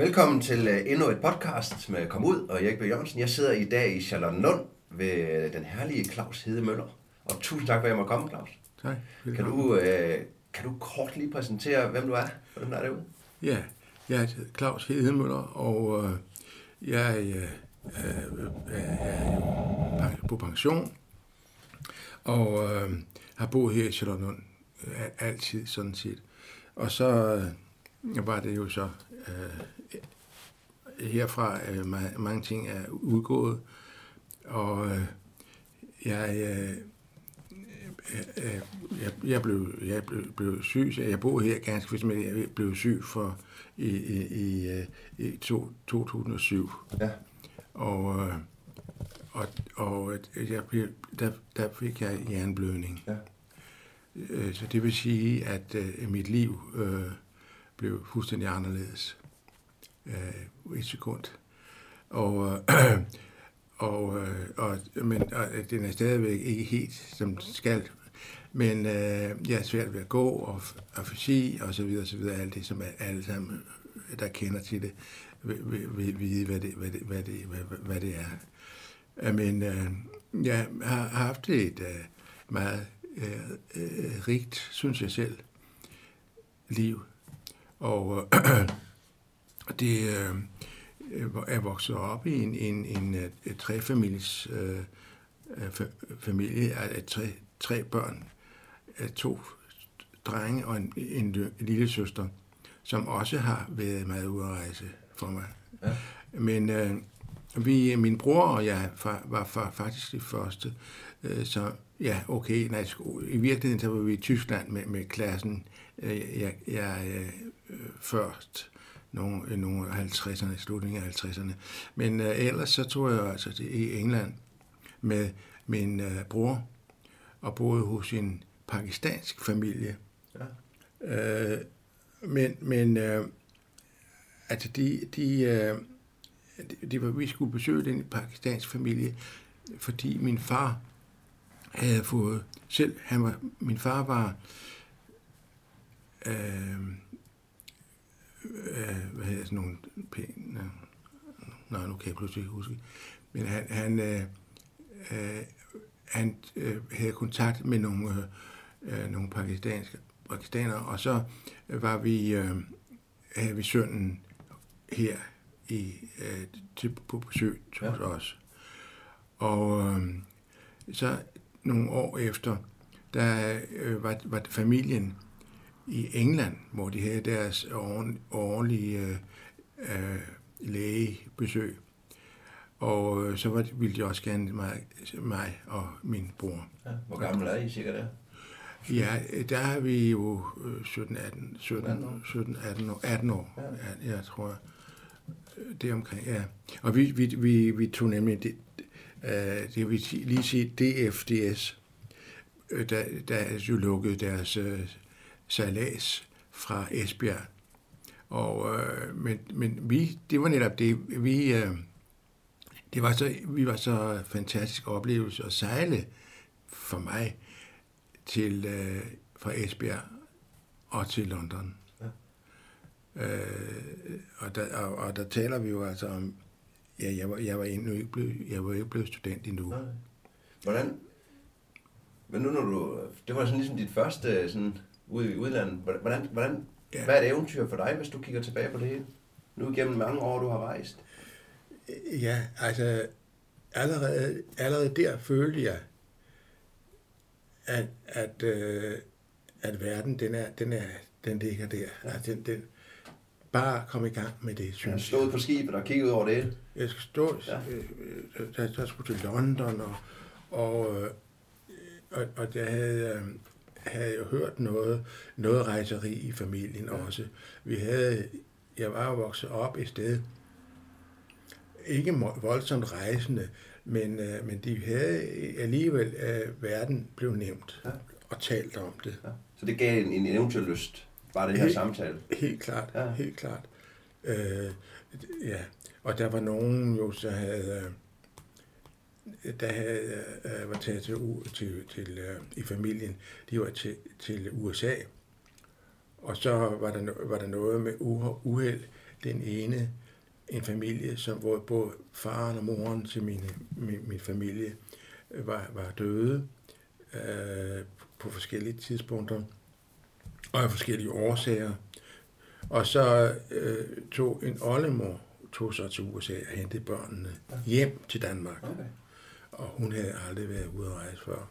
Velkommen til uh, endnu et podcast med Kom Ud og Erik B. Jørgensen. Jeg sidder i dag i Charlottenlund ved den herlige Claus Hede Møller. Og tusind tak for, at jeg må komme, Claus. Tak. Kan du, uh, kan du kort lige præsentere, hvem du er, der er derude? Ja, jeg er Claus Hedemøller, og øh, jeg øh, øh, er jo på pension, og øh, har boet her i Charlottenlund øh, altid sådan set. Og så øh, var det jo så øh, herfra øh, ma- mange ting er udgået, og øh, jeg, øh, øh, jeg, jeg, blev, jeg blev, blev syg, så jeg boede her ganske vist, men jeg blev syg for i, i, i, øh, i to, 2007. Ja. Og, øh, og, og jeg, der, der fik jeg jernblødning. Ja. Øh, Så det vil sige, at øh, mit liv øh, blev fuldstændig anderledes. Øh, et sekund. Og, øh, og, øh, og, men, og øh, den er stadigvæk ikke helt, som den skal. Men øh, jeg er svært ved at gå og, og fysi og så videre, og så videre. Alt det, som alle sammen, der kender til det, vil, vil, vide, hvad det, hvad det, hvad det, hvad, hvad det er. Øh, men øh, jeg har haft et øh, meget øh, øh rigt, synes jeg selv, liv. Og øh, det øh, er vokset op i en, en, en, øh, et trefamilies øh, øh, fa- familie af tre, tre børn, af to drenge og en, en, en lille søster, som også har været meget ude at rejse for mig. Ja. Men øh, vi, min bror og jeg fa- var fa- faktisk de første, øh, så ja, okay, nej, i virkeligheden så var vi i Tyskland med, med klassen. Øh, jeg, jeg øh, først nogle, nogle af 50'erne, slutningen af 50'erne. Men øh, ellers så tog jeg altså til i England med min øh, bror og boede hos en pakistansk familie. Ja. Øh, men men øh, altså de, de, øh, de, de var, vi skulle besøge den pakistanske familie, fordi min far havde fået selv, han var, min far var øh, øh, hvad hedder sådan nogle pæne, nej, nu kan jeg pludselig ikke huske, men han, han, øh, øh, han øh, havde kontakt med nogle, øh, nogle pakistanske pakistanere, og så var vi, øh, havde vi sønnen her i, øh, til, på besøg hos ja. os. Og øh, så nogle år efter, der øh, var, var familien i England, hvor de havde deres årlige øh, øh, lægebesøg. Og øh, så var, ville de også gerne mig, mig og min bror. ja. Hvor gammel er I cirka der? Ja, der er vi jo øh, 17, 18, 17, 18 år. 17 18 år. 18 år, Ja. jeg tror. øh, Det omkring, ja. Og vi, vi, vi, vi tog nemlig det, øh, det vil lige sige DFDS, øh, der, der jo lukkede deres øh, salas fra Esbjerg. Og, øh, men, men vi, det var netop det, vi, øh, det var så, vi var så fantastisk oplevelse at sejle for mig til øh, fra Esbjerg og til London. Ja. Øh, og, der, og, og der taler vi jo altså om, ja, jeg var, jeg var endnu ikke blevet, jeg var ikke blevet student endnu. Nej. Hvordan, men nu når du, det var sådan ligesom dit første sådan, ude i udlandet, hvordan, hvordan, ja. Hvad er et eventyr for dig, hvis du kigger tilbage på det hele? Nu igennem mange år, du har rejst. Ja, altså allerede, allerede der følte jeg, at, at, øh, at verden, den, er, den, er, den ligger der. Altså, den, den, bare kom i gang med det, Jeg synes jeg. stod på skibet og kiggede over det. Jeg stå, Ja. øh, der, der skulle til London, og, og, øh, og, og der havde, øh, havde jeg hørt noget, noget rejseri i familien Ja. også. Vi havde, jeg var jo vokset op et sted, ikke voldsomt rejsende, men, øh, men de havde alligevel, øh, verden blev nævnt Ja. og talt om det. Ja. Så det gav en, en eventyrlyst, bare det her Helt- samtale. Helt klart, Ja. ja. helt klart. Øh, ja, og der var nogen jo, så havde, øh, der havde, øh, var taget til, til, til øh, i familien, de var til, til USA, og så var der, var der noget med uheld, den ene en familie, som, hvor både faren og moren til mine, min, min familie var, var døde øh, på forskellige tidspunkter og af forskellige årsager. Og så øh, tog en oldemor tog så til USA og hentede børnene hjem til Danmark. Okay. Og hun havde aldrig været ude at rejse før.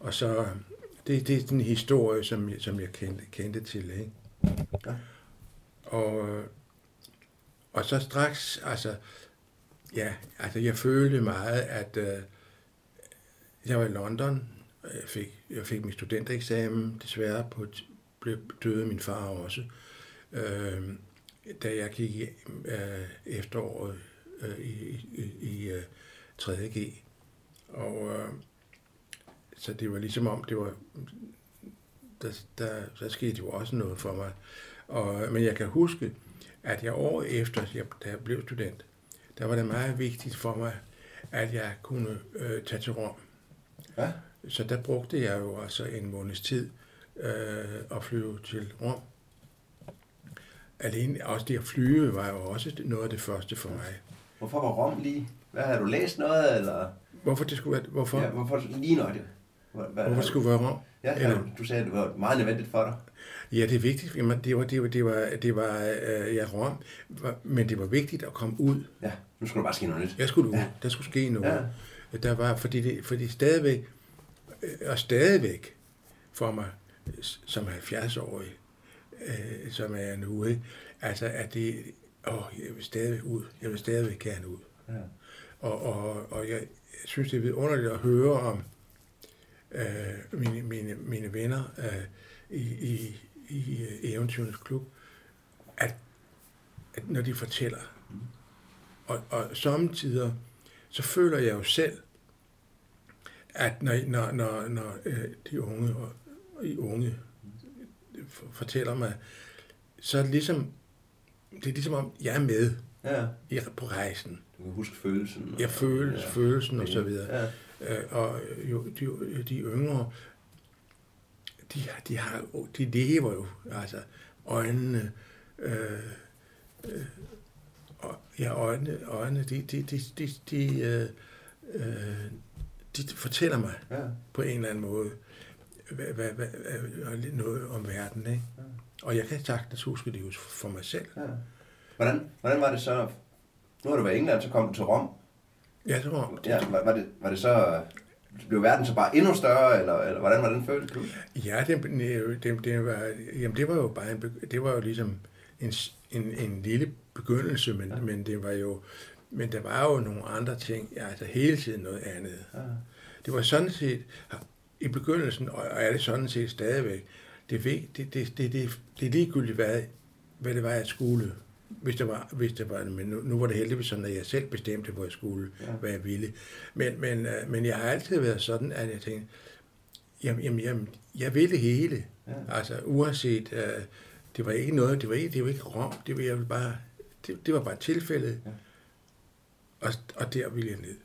Og så, det, det er den historie, som jeg, som jeg kendte, kendte til. Ikke? Ja. Og, og så straks, altså, ja, altså jeg følte meget, at øh, jeg var i London, og jeg fik, jeg fik min studentereksamen, desværre på, blev døde min far også. Øh, da jeg gik øh, efteråret øh, i, i, i øh, 3.G. Og øh, så det var ligesom om, det var, der, der, der skete jo også noget for mig. Og, men jeg kan huske, at jeg år efter, jeg, da jeg blev student, der var det meget vigtigt for mig, at jeg kunne øh, tage til Rom. Ja. Så der brugte jeg jo altså en måneds tid øh, at flyve til Rom. Alene også det at flyve var jo også noget af det første for mig. Hvorfor var Rom lige? Hvad har du læst noget, eller? Hvorfor det skulle være, hvorfor, Ja, hvorfor lige noget? Hvad, hvad, hvorfor det skulle være Rom? Ja, Eller- du sagde, at det var meget nødvendigt for dig. Ja, det er vigtigt. Jamen, det var, det var, det var, det var øh, ja, Rom, men det var vigtigt at komme ud. Ja, nu skulle der bare ske noget nyt. Jeg skulle ud. Ja. Der skulle ske noget. Ja. Der var, fordi, det, fordi stadigvæk, øh, og stadigvæk for mig, som 70-årig, øh, som er nu, ikke? altså at det, åh, jeg vil stadig ud, jeg vil stadigvæk gerne ud. Ja. Og, og, og jeg synes, det er vidunderligt at høre om øh, mine, mine, mine venner øh, i, i, i øh, Eventyrenes Klub, at, at når de fortæller, og, og samtidig, så føler jeg jo selv, at når, når, når, når øh, de unge og, de unge fortæller mig, så er det ligesom, det er ligesom om, jeg er med ja. i, på rejsen. Du kan huske følelsen. Jeg føles, ja. følelsen og så videre. Ja. Øh, og jo, de, de yngre, de, de, har, de lever jo, altså øjnene, øh, øh, og, ja, øjnene, øjnene de, de, de, de, de, øh, øh, de fortæller mig ja. på en eller anden måde hvad, hvad, hvad, noget om verden. Ikke? Ja. Og jeg kan sagtens huske det for mig selv. ja. Hvordan, hvordan var det så? Nu har du været i England, så kom du til Rom. Jeg tror, Ja, var, var, det, var det så... Blev verden så bare endnu større, eller, eller hvordan var den følelse? Ja, det, det, det, var, jamen det var jo bare en, det var jo ligesom en, en, en lille begyndelse, men, ja. men det var jo, men der var jo nogle andre ting, ja, altså hele tiden noget andet. Ja. Det var sådan set, i begyndelsen, og er det sådan set stadigvæk, det, det, det, det, det, det er ligegyldigt, hvad, hvad det var, jeg skulle. Hvis det var, hvis det var men nu, nu var det heldigvis sådan, at jeg selv bestemte, hvor jeg skulle, Ja. ja. hvad jeg ville. Men, men, øh, men jeg har altid været sådan, at jeg tænkte, jamen, jamen, jamen jeg vil det hele. Ja. Altså uanset, øh, det var ikke noget, det var ikke, det var ikke Rom, det var, jeg ville bare, det, det var bare tilfældet. Ja. Og, og der ville jeg ned.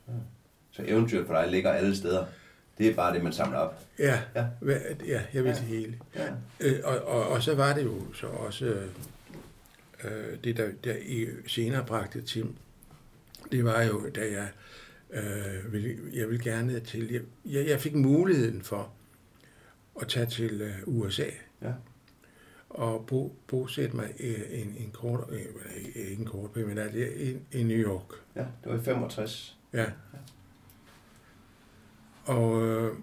Så eventyret for dig ligger alle steder. Det er bare det, man samler op. Ja, Ja. ja, ja jeg vil Ja. det hele. Ja. Øh, og, og, og så var det jo så også øh, det, der, der i senere bragte til, det var jo, da jeg, øh, ville, jeg ville gerne til, jeg, jeg, fik muligheden for at tage til øh, USA Ja. og bo, bosætte mig i en, en kort, øh, ikke en kort men altså i, i New York. Ja, det var i 65. Ja. Og, øh,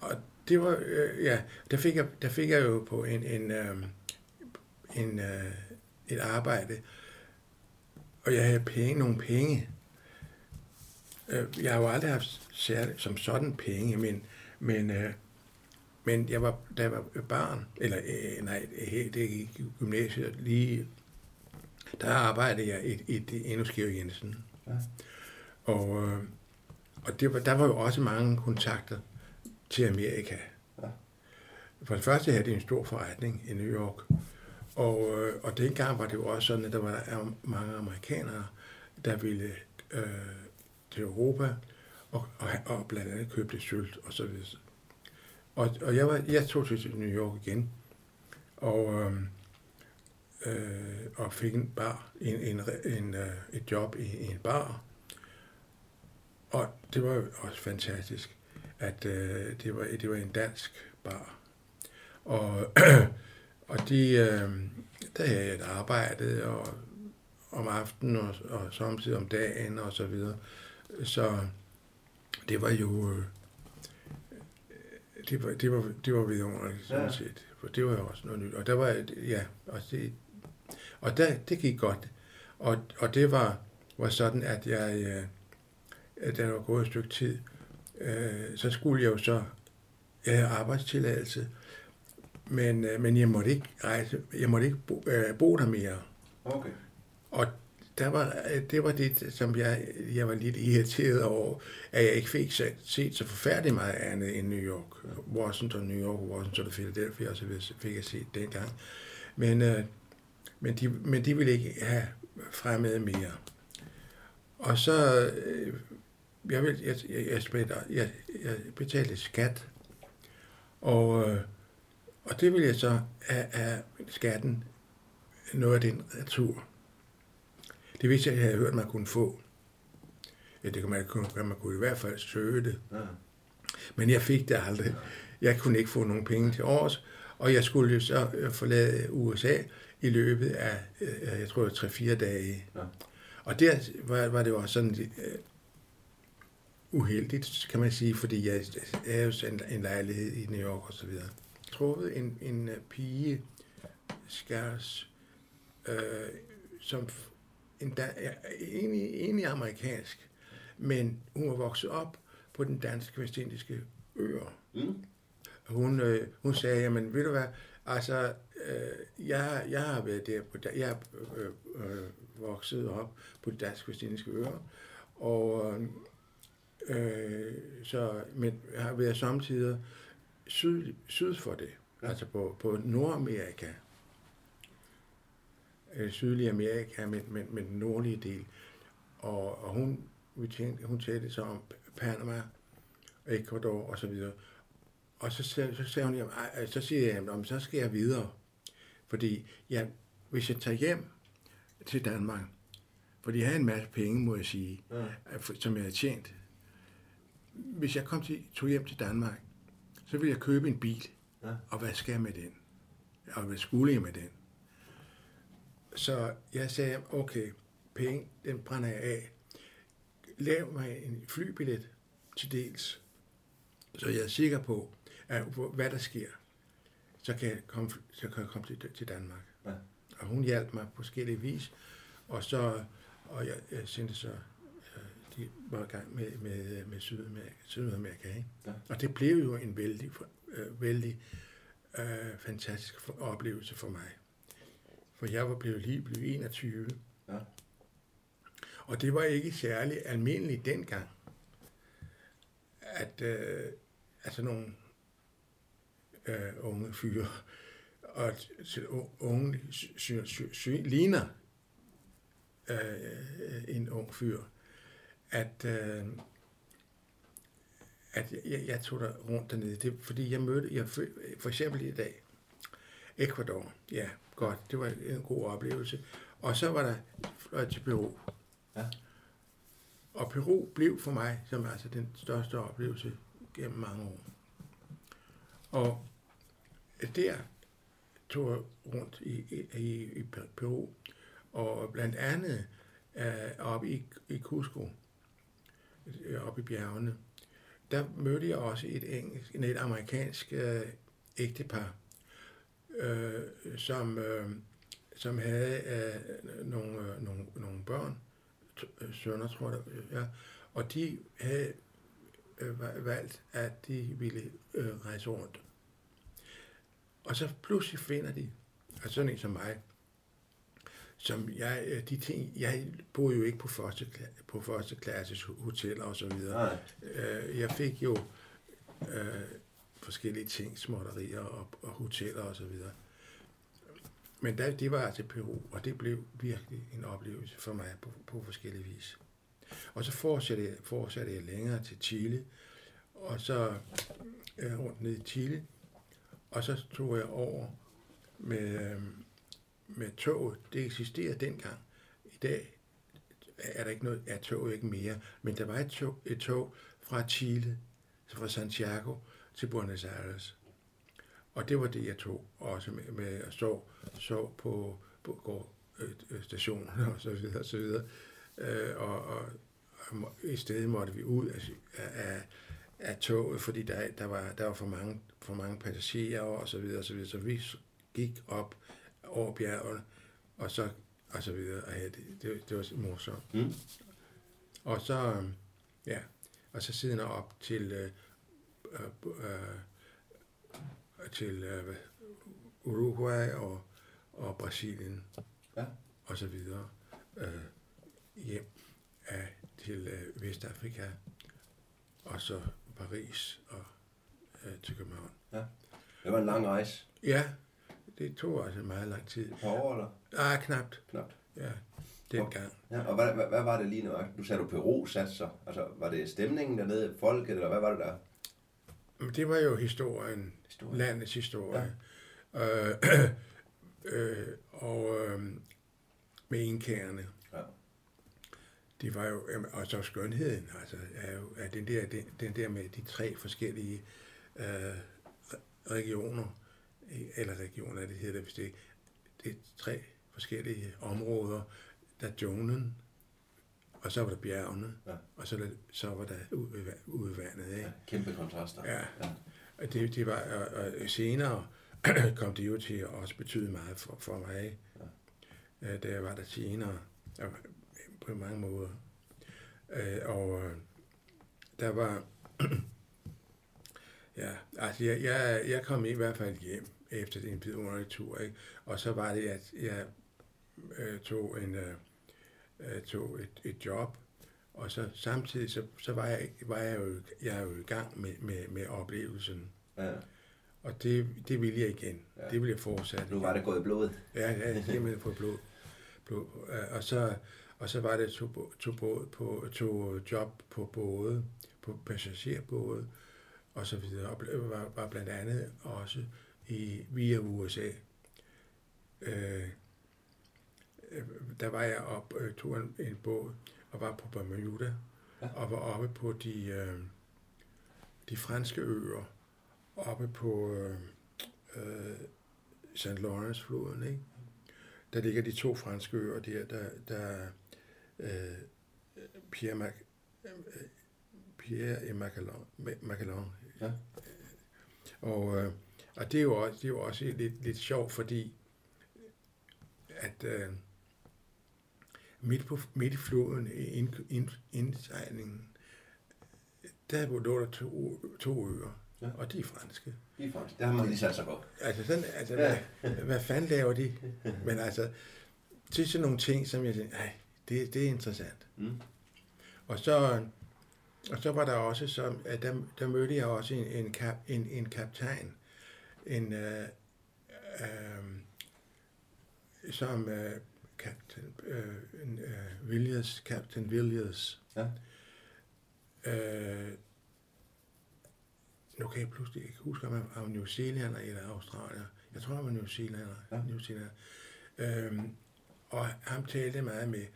og det var, øh, ja, der fik, jeg, der fik jeg jo på en, en, øh, en, øh, et arbejde, og jeg havde penge, nogle penge. Øh, Jeg har jo aldrig haft særligt som sådan penge, men, men, øh, men jeg var, da jeg var barn, eller øh, nej, det ikke i gymnasiet, lige, der arbejdede jeg i, i, i Endnu Jensen. Ja. Og, og det var, der var jo også mange kontakter til Amerika. Ja. For det første havde det en stor forretning i New York. Og, øh, og dengang var det jo også sådan, at der var mange amerikanere, der ville øh, til Europa og, og, og blandt andet købte sylt og så videre. Og, og jeg, var, jeg tog til New York igen. Og, øh, øh, og fik en bar, en, en, en, øh, et job i, i en bar. Og det var jo også fantastisk, at øh, det, var, det var en dansk bar. Og, og de, øh, der havde jeg et arbejde, og om aftenen og, og samtidig om dagen og så videre. Så det var jo... Øh, det var, det var, det var vidunderligt, sådan ja. set. For det var jo også noget nyt. Og der var, ja, og det, og der, det gik godt. Og, og det var, var sådan, at jeg, øh, da der var gået et stykke tid, øh, så skulle jeg jo så, jeg havde arbejdstilladelse, men, øh, men jeg måtte ikke rejse, jeg måtte ikke bo, øh, bo der mere. Okay. Og der var, det var det, som jeg, jeg var lidt irriteret over, at jeg ikke fik set, set så forfærdeligt meget andet end New York. Washington, New York, Washington og Philadelphia, og så fik jeg set dengang. Men, øh, men, de, men de ville ikke have fremmed mere. Og så, øh, jeg, vil, jeg, jeg, jeg, jeg, jeg betalte skat, og, øh, og det ville jeg så have, have skatten noget af den retur. Det vidste jeg, jeg havde hørt, man kunne få. Ja, det kan man, kunne, man kunne i hvert fald søge det. Ja. Men jeg fik det aldrig. Jeg kunne ikke få nogen penge til års, og jeg skulle jo så øh, forlade USA i løbet af, øh, jeg tror, 3-4 dage. Ja. Og der var, var det jo også sådan uh, uheldigt, kan man sige, fordi jeg er jo en, en lejlighed i New York og så videre. Truffet en, en pige, skærs, øh, som en, da, egentlig, egentlig amerikansk, men hun var vokset op på den danske vestindiske øer. Mm. Hun, øh, hun sagde, jamen ved du hvad, altså, øh, jeg, jeg har været der, på, jeg er øh, øh, vokset op på de danske vestindiske øer, og øh, så, men jeg har været samtidig syd, syd for det, ja. altså på, på Nordamerika øh, sydlige Amerika, men, men, men den nordlige del. Og, og hun, vi tænkte, hun talte så om Panama, Ecuador og så videre. Og så, så, sagde hun, jamen, så siger jeg, jamen, så skal jeg videre. Fordi ja, hvis jeg tager hjem til Danmark, fordi jeg havde en masse penge, må jeg sige, ja. som jeg havde tjent. Hvis jeg kom til, tog hjem til Danmark, så ville jeg købe en bil. Ja. Og hvad skal jeg med den? Og hvad skulle jeg med den? Så jeg sagde, okay, penge, den brænder jeg af. Lav mig en flybillet til dels, så jeg er sikker på, at hvad der sker, så kan jeg komme, så kan jeg komme til, til Danmark. Ja. Og hun hjalp mig på forskellige vis, og så og jeg, jeg sendte så, de var i gang med, med, med Sydamerika, Sydamerika ikke? Ja. og det blev jo en vældig, øh, vældig øh, fantastisk oplevelse for mig for jeg var blevet lige blevet 21. Ja. Og det var ikke særlig almindeligt dengang, at øh, altså nogle øh, unge fyre og unge sy, sy, sy, ligner øh, en ung fyr, at, øh, at jeg, jeg tog der rundt dernede. Det, fordi jeg mødte, jeg, for eksempel i dag, Ecuador, ja, godt. Det var en god oplevelse. Og så var der fløj til Peru. Ja. Og Peru blev for mig som altså den største oplevelse gennem mange år. Og der tog jeg rundt i, i, i Peru, og blandt andet uh, oppe i, i Cusco, Øh, oppe i bjergene, der mødte jeg også et, engelsk, et amerikansk øh, ægtepar, øh, som, øh, som havde øh, nogle, øh, nogle, nogle børn, øh, sønner tror jeg, ja, og de havde øh, valgt, at de ville øh, rejse rundt. Og så pludselig finder de, altså sådan en som mig, som jeg, øh, de ting, jeg boede jo ikke på første, på første klasses hoteller og så videre. Nej. Øh, jeg fik jo øh, forskellige ting, småtterier og, og hoteller og så videre. Men da, det var altså Peru, og det blev virkelig en oplevelse for mig på, på forskellige vis. Og så fortsatte jeg, fortsatte jeg længere til Chile, og så øh, rundt ned i Chile, og så tog jeg over med, øh, med toget, det eksisterede dengang. I dag er der ikke noget, er toget ikke mere, men der var et tog, et tog fra Chile, fra Santiago til Buenos Aires. Og det var det, jeg tog også med, med at stå, så på, på går, øh, stationen og så videre og så videre. Øh, og, og, og i stedet måtte vi ud af, af, af toget, fordi der, der, var, der var for mange, for mange passagerer og så videre og så videre. Så vi gik op over bjerget, og så og så videre. Og ja, det, det, det var morsomt. Mm. Og så, ja, og så siden op til, øh, øh, øh, til øh, Uruguay og, og Brasilien ja. og så videre øh, hjem af, til øh, Vestafrika og så Paris og øh, til København. Ja. Det var en lang rejse. Ja, det tog altså meget lang tid. Et par år, eller? Ah, knapt. Knapt. Ja, dengang. Ja, og hvad, hvad, hvad var det lige nu? Nu sagde du Peru satser. Altså, var det stemningen dernede, folket, eller hvad var det der? Det var jo historien, historie. landets historie. Ja. Øh, øh, og øh, med indkærende. Ja. Det var jo, og så skønheden, altså, er jo, er den, der, den, den der med de tre forskellige øh, regioner, eller regioner, det hedder det, hvis det, det er tre forskellige områder. Der er junglen, og så var der bjergene, ja. og så, så var der udvandet. Ikke? Ja, kæmpe kontraster. Ja. ja. Og det, det var, og, og senere kom det jo til at også betyde meget for, for mig, ja. da jeg var der senere, på mange måder. Øh, og øh, der var, ja, altså jeg, jeg, jeg kom i hvert fald hjem efter en vidunderlig tur, ikke? og så var det, at jeg øh, tog, en, øh, øh, tog et, et job, og så samtidig så, så var, jeg, var jeg, jo, jeg jo i gang med, med, med oplevelsen. Ja. Og det, det ville jeg igen. Ja. Det ville jeg fortsætte. Nu var det gået i blodet. Ja, ja det ville få blod. blod. Og, så, og så var det to, to, båd på, to job på både, på passagerbåde og så videre. Og var, var blandt andet også i, via USA. Øh, der var jeg op, øh, tog en, en båd og var på Bermuda, ja. og var oppe på de, øh, de franske øer, oppe på øh, øh, St. Lawrence-floden, ikke? Der ligger de to franske øer der, der, der øh, Pierre, Mac, øh, Pierre et Macalon, Macalon. Ja. Og, øh, og det er jo også, det er jo også lidt, lidt sjovt, fordi at øh, midt, på, midt i floden, i ind, ind, indsejlingen, der lå der to, to øer, ja. og de er franske. De er franske, det har man lige sat sig på. Altså, sådan, altså ja. hvad, hvad fanden laver de? Men altså, det er sådan nogle ting, som jeg tænker, nej, det, det er interessant. Mm. Og så, og så var der også, så, at der, der mødte jeg også en, en, kap, en, en kaptajn, en, øh, øh, som øh, Captain øh, øh, Villiers, Captain Villiers. Ja. Øh, nu kan jeg pludselig ikke huske, om han var New Zealander eller Australier. Jeg tror, han var New Zealander. Ja. New Zealander. Øh, og ham talte meget med.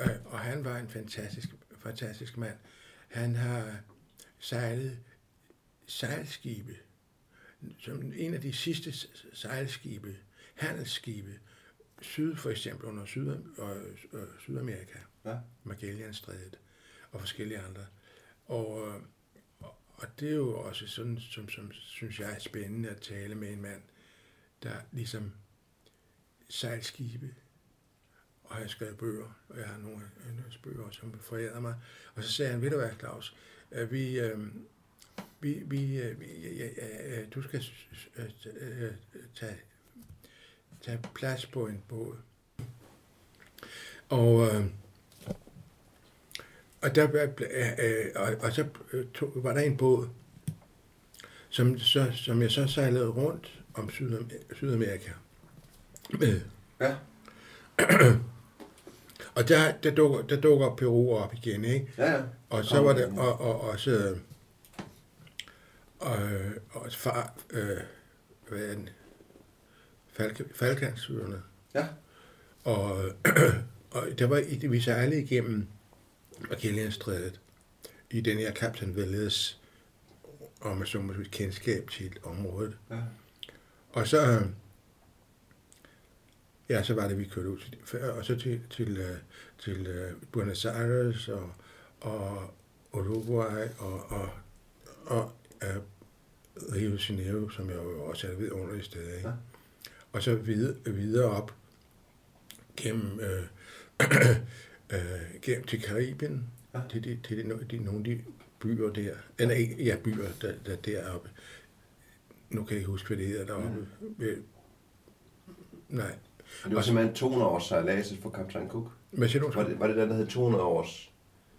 Øh, og han var en fantastisk, fantastisk mand. Han har sejlet sejlskibe, som en af de sidste sejlskibe, handelsskibe, syd for eksempel under Syd, og, og Sydamerika, ja. Magellanstrædet og forskellige andre. Og, og det er jo også sådan, som, som synes jeg er spændende at tale med en mand, der ligesom sejlskibe, og har skrevet bøger, og jeg har nogle af hans bøger, som forærer mig. Og så sagde han, ved du hvad, Claus, at vi, øh, vi, vi, øh, ja, ja, du skal øh, øh, tage, tage plads på en båd. Og, øh, og, der, øh, og, og så tog, var der en båd, som, så, som jeg så sejlede rundt om Sydamerika med. Ja. Og der, der, dukker, der dukker Peru op igen, ikke? Ja, ja. Og så var det og, og, også og, og far, øh, hvad er den? Falk, Falkandsøerne. Ja. Og, og der var, vi sejlede igennem Magellanstrædet i den her Captain Valdez, om man så må sige, kendskab til området. Ja. Og så, ja, så var det, vi kørte ud til, og så til, til, øh, til øh, Buenos Aires og, og Uruguay og, og, og uh, Rio de Janeiro, som jeg jo også er ved under i stedet. Ikke? Ja. Og så videre, videre op gennem, øh, øh, gennem til Karibien, Ja. ja. til, de, til de, de, nogle af de byer der, eller ikke, ja, byer, der, der deroppe. Nu kan jeg ikke huske, hvad det hedder deroppe. Mm. Ved, nej. Og det var simpelthen 200 års sejlads for Captain Cook. Hvad siger du? Var det, var det den, der hed 200 års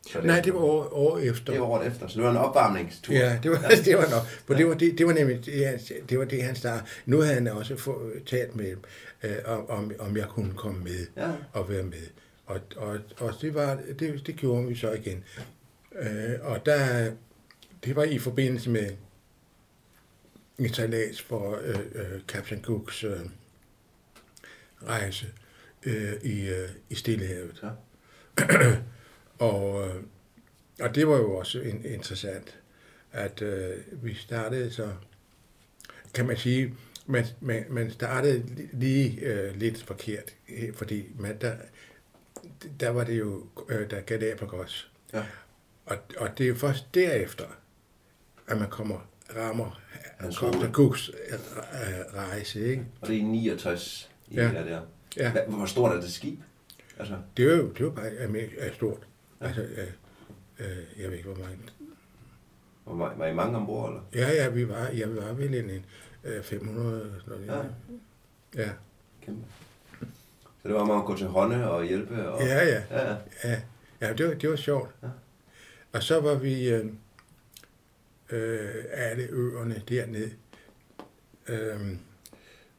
sejlads? Nej, det var år, år efter. Det var året efter, så det var en opvarmningstur. Ja, det var, det var nok. For det var, det, det var nemlig det, det, var det han startede. Nu havde han også få, talt med øh, om, om, om jeg kunne komme med Ja. og være med. Og, og, og det, var, det, det gjorde vi så igen. Øh, og der, det var i forbindelse med en for øh, øh, Captain Cooks øh, rejse øh, i, øh, i Stillehavet. Ja. Og, øh, og det var jo også in, interessant, at øh, vi startede så, kan man sige, man, man, man startede li- lige øh, lidt forkert, øh, fordi man, der, der var det jo, øh, der Galapagos. Ja. Og, og det er jo først derefter, at man kommer rammer hoved. Cooks øh, rejse, ikke? Og det er i 69, I Ja. der. Ja. Hvor stort er det skib? Altså, Det var jo det var bare Amerika, er stort. Altså, øh, øh, jeg ved ikke, hvor mange var, var- var I mange ombord, eller? Ja, ja, vi var, ja, vi var vel en, en øh, 500 eller sådan noget. Ja. Ja. Kæmpe. Så det var, at man kunne gå til hånde og hjælpe? Og... ja, ja, ja. ja. ja. Ja, det var, det var sjovt. Ja. Og så var vi øh, øh, alle øerne dernede. Øh,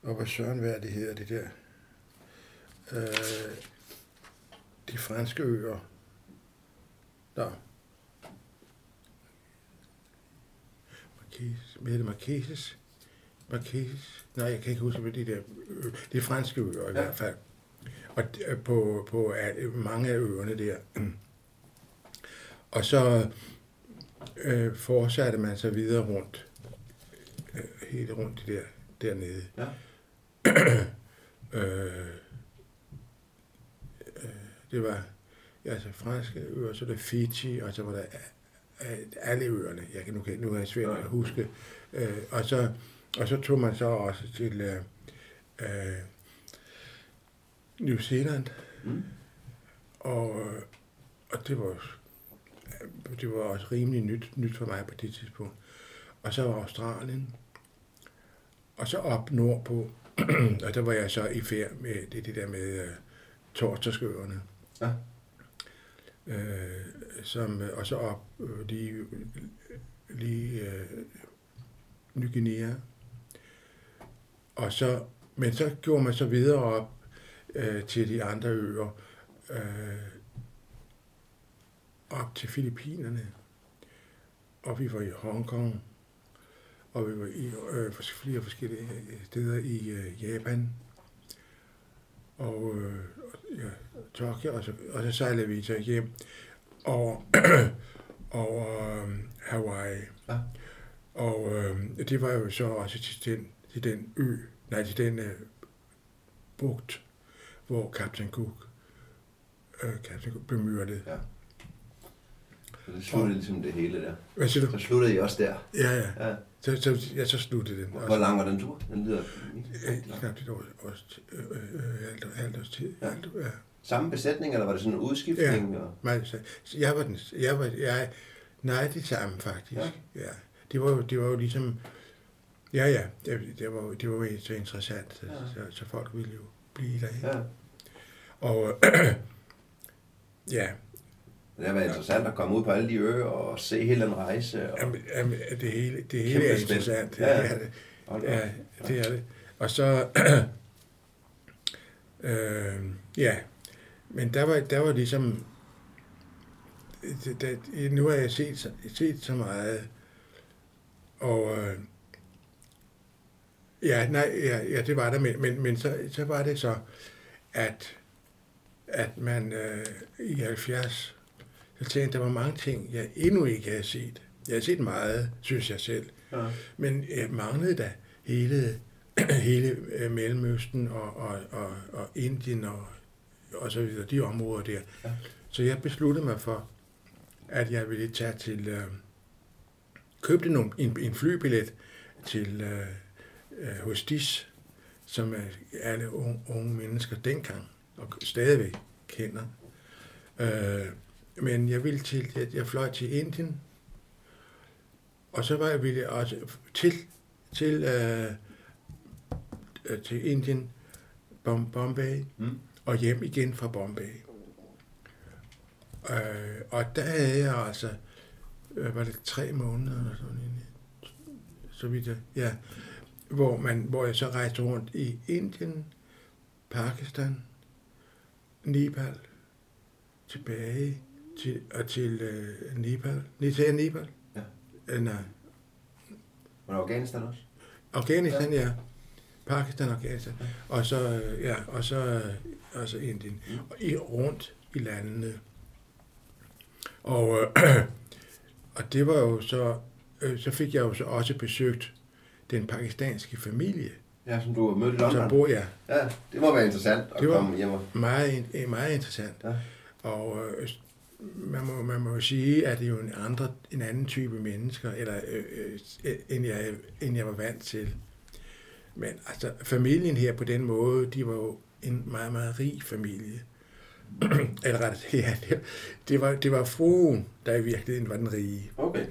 og hvad søren, hvad det hedder det der? Øh, de franske øer. Nå. Marquise. Hvad hedder det? Marquises? Marquises? Nej, jeg kan ikke huske, hvad det der ø- Det er franske øer i Ja. hvert fald. Og øh, på, på mange af øerne der. Og så øh, fortsatte man så videre rundt. Øh, helt rundt der, dernede. ja. Øh, øh, det var altså franske øer, så er det Fiji, og så var der øh, alle øerne. Jeg kan, nu, kan, nu er jeg svært at huske. Øh, og, så, og så tog man så også til øh, øh, New Zealand, Mm. og, og det var det var også rimelig nyt, nyt for mig på det tidspunkt. Og så var Australien, og så op nordpå, og der var jeg så i færd med det, det der med uh, Torterskøerne. Ja. Øh, som, øh, og så op øh, lige, øh, lige øh, Ny Guinea. Og så, men så gjorde man så videre op øh, til de andre øer, øh, op til Filippinerne. Og vi var i Hongkong, og vi var i øh, flere forskellige steder i øh, Japan. Og øh, Tokyo, og så, og så sejlede vi så hjem over, over øh, Hawaii. Ja. Og øh, det var jo så også til den, til den ø, nej, til den øh, bugt, hvor Captain Cook, øh, Captain Cook blev myrdet. Ja. Så det sluttede ligesom det hele der. Hvad siger du? Så sluttede I også der. Ja, ja. Ja. Så, så, ja, så sluttede den. Hvor lang var den tur? Den lyder... Øh, knap et år, års, øh, øh, halvt, halvt års tid. Ja. Ja. Halvt, ja. Samme besætning, eller var det sådan en udskiftning? Ja. Og... Så, så jeg var den, jeg var, jeg, nej, det samme faktisk. Ja. Ja. ja. Det var jo, det var jo ligesom, ja, ja, det, det var, det var jo så interessant, så, Ja. ja. så, så folk ville jo blive der. ikke? Ja. Og, ja, Det har været interessant at komme ud på alle de øer og se hele den rejse. Og... jamen, jamen, det hele, det hele er interessant. Ja. Ja. Det er det. Ja, det er det. Og så, øh, ja, men der var, der var ligesom, det, nu har jeg set, så- set så meget, og øh, ja, nej, ja, ja, det var der, men, men, men så, så var det så, at, at man øh, i 70, så tænkte jeg, der var mange ting, jeg endnu ikke havde set. Jeg har set meget, synes jeg selv. Ja. Men jeg manglede da hele, hele øh, Mellemøsten og, og, og, og Indien og, og så videre, de områder der. Ja. Så jeg besluttede mig for, at jeg ville tage til, øh, købte nogle, en, en flybillet til øh, øh, hos DIS, som alle unge, unge mennesker dengang, og stadigvæk kender. Øh, men jeg ville til, at jeg fløj til Indien, og så var jeg ville også til, til, øh, øh, til Indien, Bom- Bombay, Mm. og hjem igen fra Bombay. Øh, og der havde jeg altså, øh, var det tre måneder eller sådan en, så vidt jeg, ja, hvor, man, hvor jeg så rejste rundt i Indien, Pakistan, Nepal, tilbage til, og til øh, Nepal. Nej, til Nepal? Ja. Øh, nej, det Afghanistan også? Afghanistan, ja. Pakistan, Afghanistan. Og så, øh, ja, og så, øh, og så Indien. Og i, rundt i landene. Og, øh, og det var jo så, øh, så fik jeg jo så også besøgt den pakistanske familie. Ja, som du har mødt i Så London. bor jeg Ja, det må være interessant at Det var- komme hjem meget, meget interessant. Ja. Og øh, man, må, man må jo sige, at det er jo en, andre, en anden type mennesker, eller, øh, øh, end, jeg, end jeg var vant til. Men altså, familien her på den måde, de var jo en meget, meget rig familie. eller ret, ja, det, det, var, det var fruen, der i virkeligheden var den rige. Okay.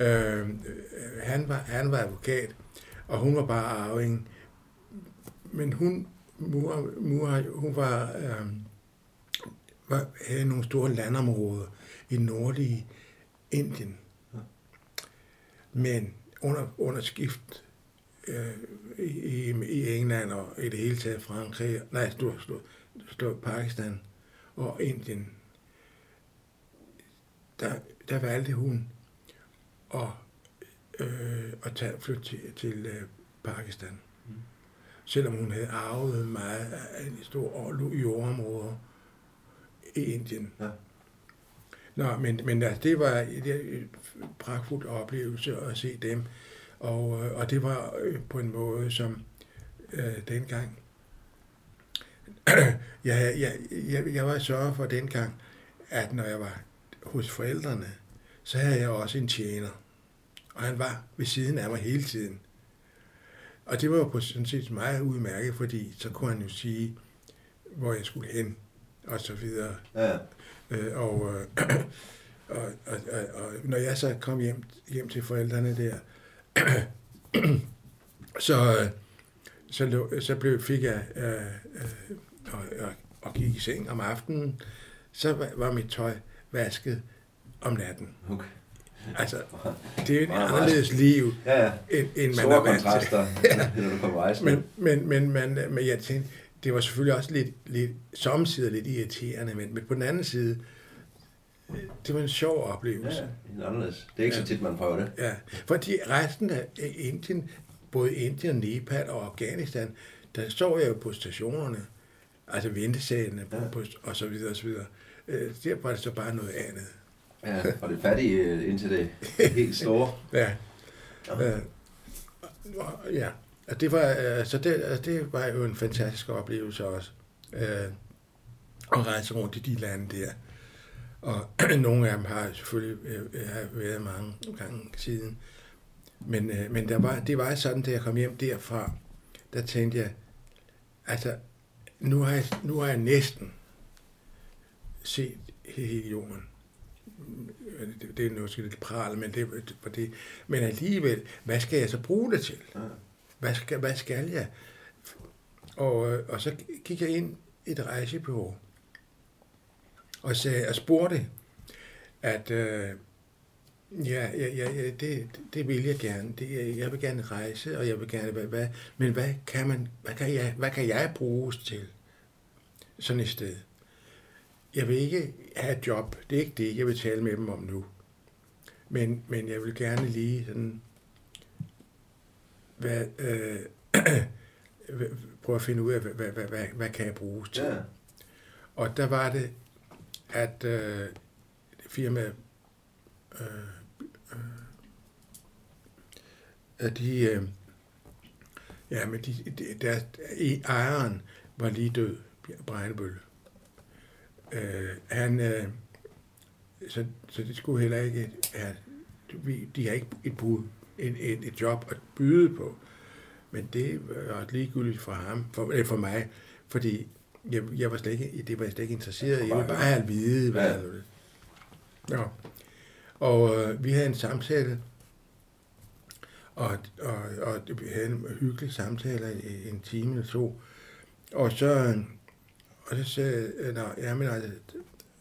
Øh, øh, han, var, han var advokat, og hun var bare arving. Men hun, mor, mor, hun var, øh, var, havde nogle store landområder i nordlige Indien. Men under, under skift øh, i, i England og i det hele taget Frankrig, nej, stod, stod, stod Pakistan og Indien, der, der valgte hun at, øh, at tage, flytte til, til øh, Pakistan. Mm. Selvom hun havde arvet meget af en stor jordområder i Indien. Ja. Nå, men, men altså, det var en pragtfuld oplevelse at se dem. Og, øh, og det var øh, på en måde, som øh, dengang... jeg, jeg, jeg, jeg var sørget for dengang, at når jeg var hos forældrene, så havde jeg også en tjener. Og han var ved siden af mig hele tiden. Og det var jo på sådan set meget udmærket, fordi så kunne han jo sige, hvor jeg skulle hen, og så videre. Ja, Øh, og, øh, og, og, og, og når jeg så kom hjem, hjem til forældrene der, så, øh, så, lå, så blev, fik jeg øh, øh, og, og, og gik i seng om aftenen, så var, var mit tøj vasket om natten. okay. Altså, det er et Meget, meget. anderledes liv, Ja, ja. end, end man Store er vant til. kontraster, når du kommer rejsende. Men, men, men, men, men jeg tænkte, det var selvfølgelig også lidt, lidt samtidig lidt irriterende, men, men på den anden side, det var en sjov Ja, oplevelse. ja, det er anderledes. Det er ikke Ja. så tit, man prøver det. Ja, fordi resten af Indien, både Indien, Nepal og Afghanistan, der så jeg jo på stationerne, altså ventesalene Ja. på, og så videre og så videre. Øh, Der var det så bare noget andet. Ja, og det fattige øh, indtil det helt store. Ja. Ja. Øh, og- ja. Og det var, øh, så det, altså, det var jo en fantastisk oplevelse også. Øh, at rejse rundt i de lande der. Og nogle af dem har selvfølgelig øh, øh, har været mange gange siden. Men, øh, men der var, det var sådan, da jeg kom hjem derfra, der tænkte jeg, altså, nu har jeg, nu har jeg næsten set hele jorden. Det, det er måske lidt pral, men, det, for det, men alligevel, hvad skal jeg så bruge det til? Ja. Hvad skal, hvad skal jeg? Og, øh, og så gik jeg ind i et rejsebureau og, sagde, og spurgte, at øh, ja, ja, ja, ja det, det vil jeg gerne. Det, jeg vil gerne rejse, og jeg vil gerne, hvad, hvad, men hvad kan, man, hvad, kan jeg, hvad kan jeg bruges til sådan et sted? Jeg vil ikke have et job. Det er ikke det, jeg vil tale med dem om nu. Men, men jeg vil gerne lige sådan hvad, øh, prøve at finde ud af, hvad, hvad, hvad, hvad, kan jeg bruges til. Ja. Og der var det, at øh, firmaet, øh, øh, at de, øh, ja, men de, de, der, ejeren var lige død, Brejnebølle. Øh, han, øh, så, så det skulle heller ikke have, vi, de har ikke et, bud, et, et, et job at byde på. Men det var ligegyldigt for ham, for, eller for mig, fordi jeg, jeg var slet ikke, det var jeg slet ikke interesseret i. Jeg ville bare have at vide, hvad ja. det Ja. Og øh, vi havde en samtale, og, og, og vi havde en hyggelig samtale i en time eller to. Og så, og så sagde jeg, ja, men altså,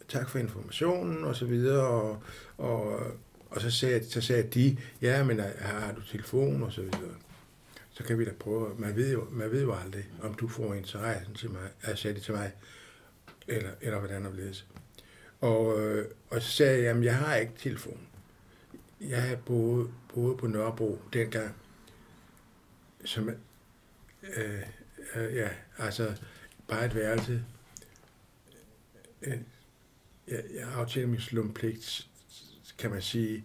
tak for informationen, og så videre, og, og, og så, sagde, så sagde de, ja, men øh, har du telefon, og så videre så kan vi da prøve. Man ved jo, man ved jo aldrig, om du får interesse til mig, at sagde det til mig, eller, eller hvordan det bliver. Og, øh, og så sagde jeg, jamen jeg har ikke telefon. Jeg har boet, boet på Nørrebro dengang, som, øh, øh, ja, altså bare et værelse. Øh, jeg, jeg aftalte min slumpligt, kan man sige.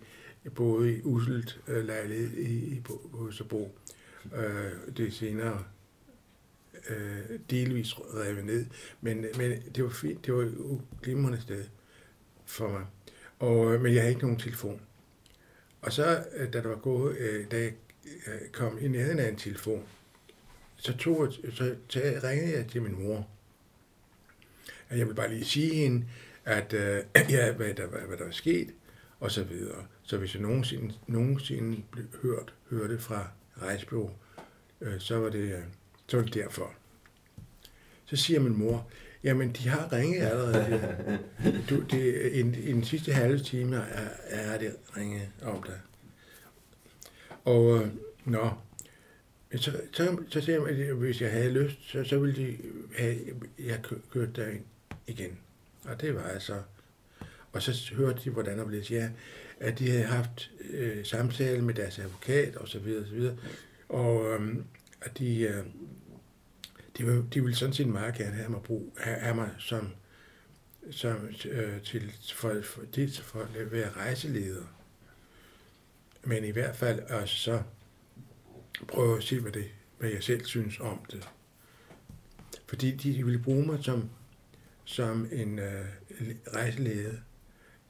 både i uselt øh, lejlighed i, i, på, på Østerbro. Øh, det er senere øh, delvis revet ned, men, men det var fint, det var et glimrende sted for mig. Og, øh, men jeg havde ikke nogen telefon. Og så, øh, da der var gået, øh, da jeg øh, kom i nærheden af en telefon, så, tog så, så ringede jeg til min mor. Og jeg vil bare lige sige hende, at øh, ja, hvad, der, hvad, hvad der var sket, og så videre. Så hvis jeg nogensinde, nogensinde blev hørt, hørte fra rejsbureau, øh, så, var det, øh, så var det derfor. Så siger min mor, jamen de har ringet allerede. Du, det, i, I den sidste halve time er, er det ringet om dig. Og øh, nå, så, så, så siger jeg, at hvis jeg havde lyst, så, så ville de have, jeg kørt derind igen. Og det var altså... Og så hørte de, hvordan der blev ja, at de havde haft øh, samtale med deres advokat og så videre, og så videre. Og øh, at de, øh, de, vil, de ville sådan set meget gerne have mig, brug, have, have mig som, som øh, til, for, for, dels for at være rejseleder. Men i hvert fald også så prøve at se, hvad, det, hvad jeg selv synes om det. Fordi de ville bruge mig som, som en øh, rejseleder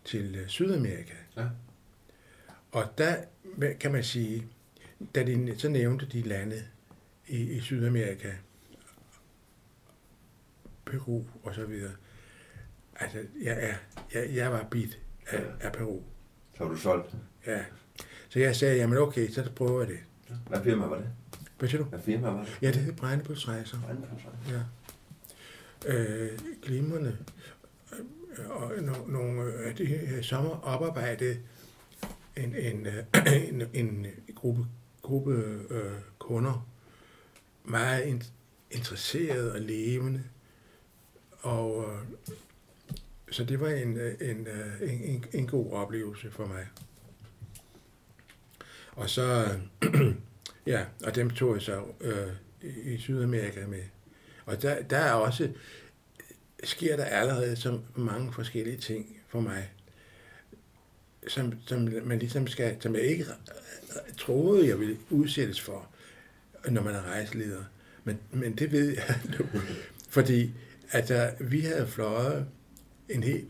til øh, Sydamerika. Ja. Og der kan man sige, da de så nævnte de lande i, i Sydamerika, Peru og så videre, altså jeg, er, jeg, jeg var bit af, af Peru. Så var du solgt? Ja. Så jeg sagde, jamen okay, så prøver jeg det. Hvad firma var det? Hvad siger du? Hvad firma var det? Ja, det hed Brændebølsrejser. Ja. Øh, glimrende. Øh, og nogle af de her sommer oparbejdet en, øh, en, en, en gruppe, gruppe øh, kunder, meget in, interesseret og levende. Og øh, så det var en, øh, en, øh, en, en, en god oplevelse for mig. Og så, ja, og dem tog jeg så øh, i Sydamerika med. Og der, der er også, sker der allerede så mange forskellige ting for mig som, som man ligesom skal, som jeg ikke troede, jeg ville udsættes for, når man er rejseleder. Men, men det ved jeg nu. Fordi altså, vi havde fløjet en hel,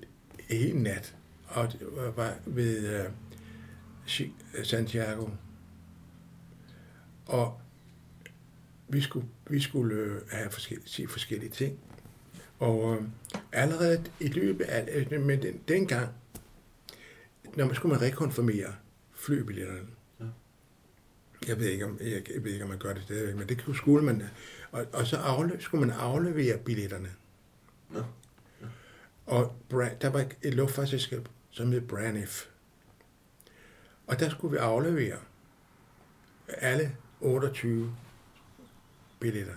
en hel nat, og det var ved uh, Santiago. Og vi skulle, vi skulle øh, have forskellige, se forskellige ting. Og uh, allerede i løbet af, men den, dengang, når man skulle man rekonfirmere flybilletterne. Ja. Jeg ved ikke, om, jeg, jeg ved ikke, om man gør det stadigvæk, men det skulle man. Og, og så afle, skulle man aflevere billetterne. Ja. Ja. Og der var et luftfartsselskab, som hed Braniff. Og der skulle vi aflevere alle 28 billetter.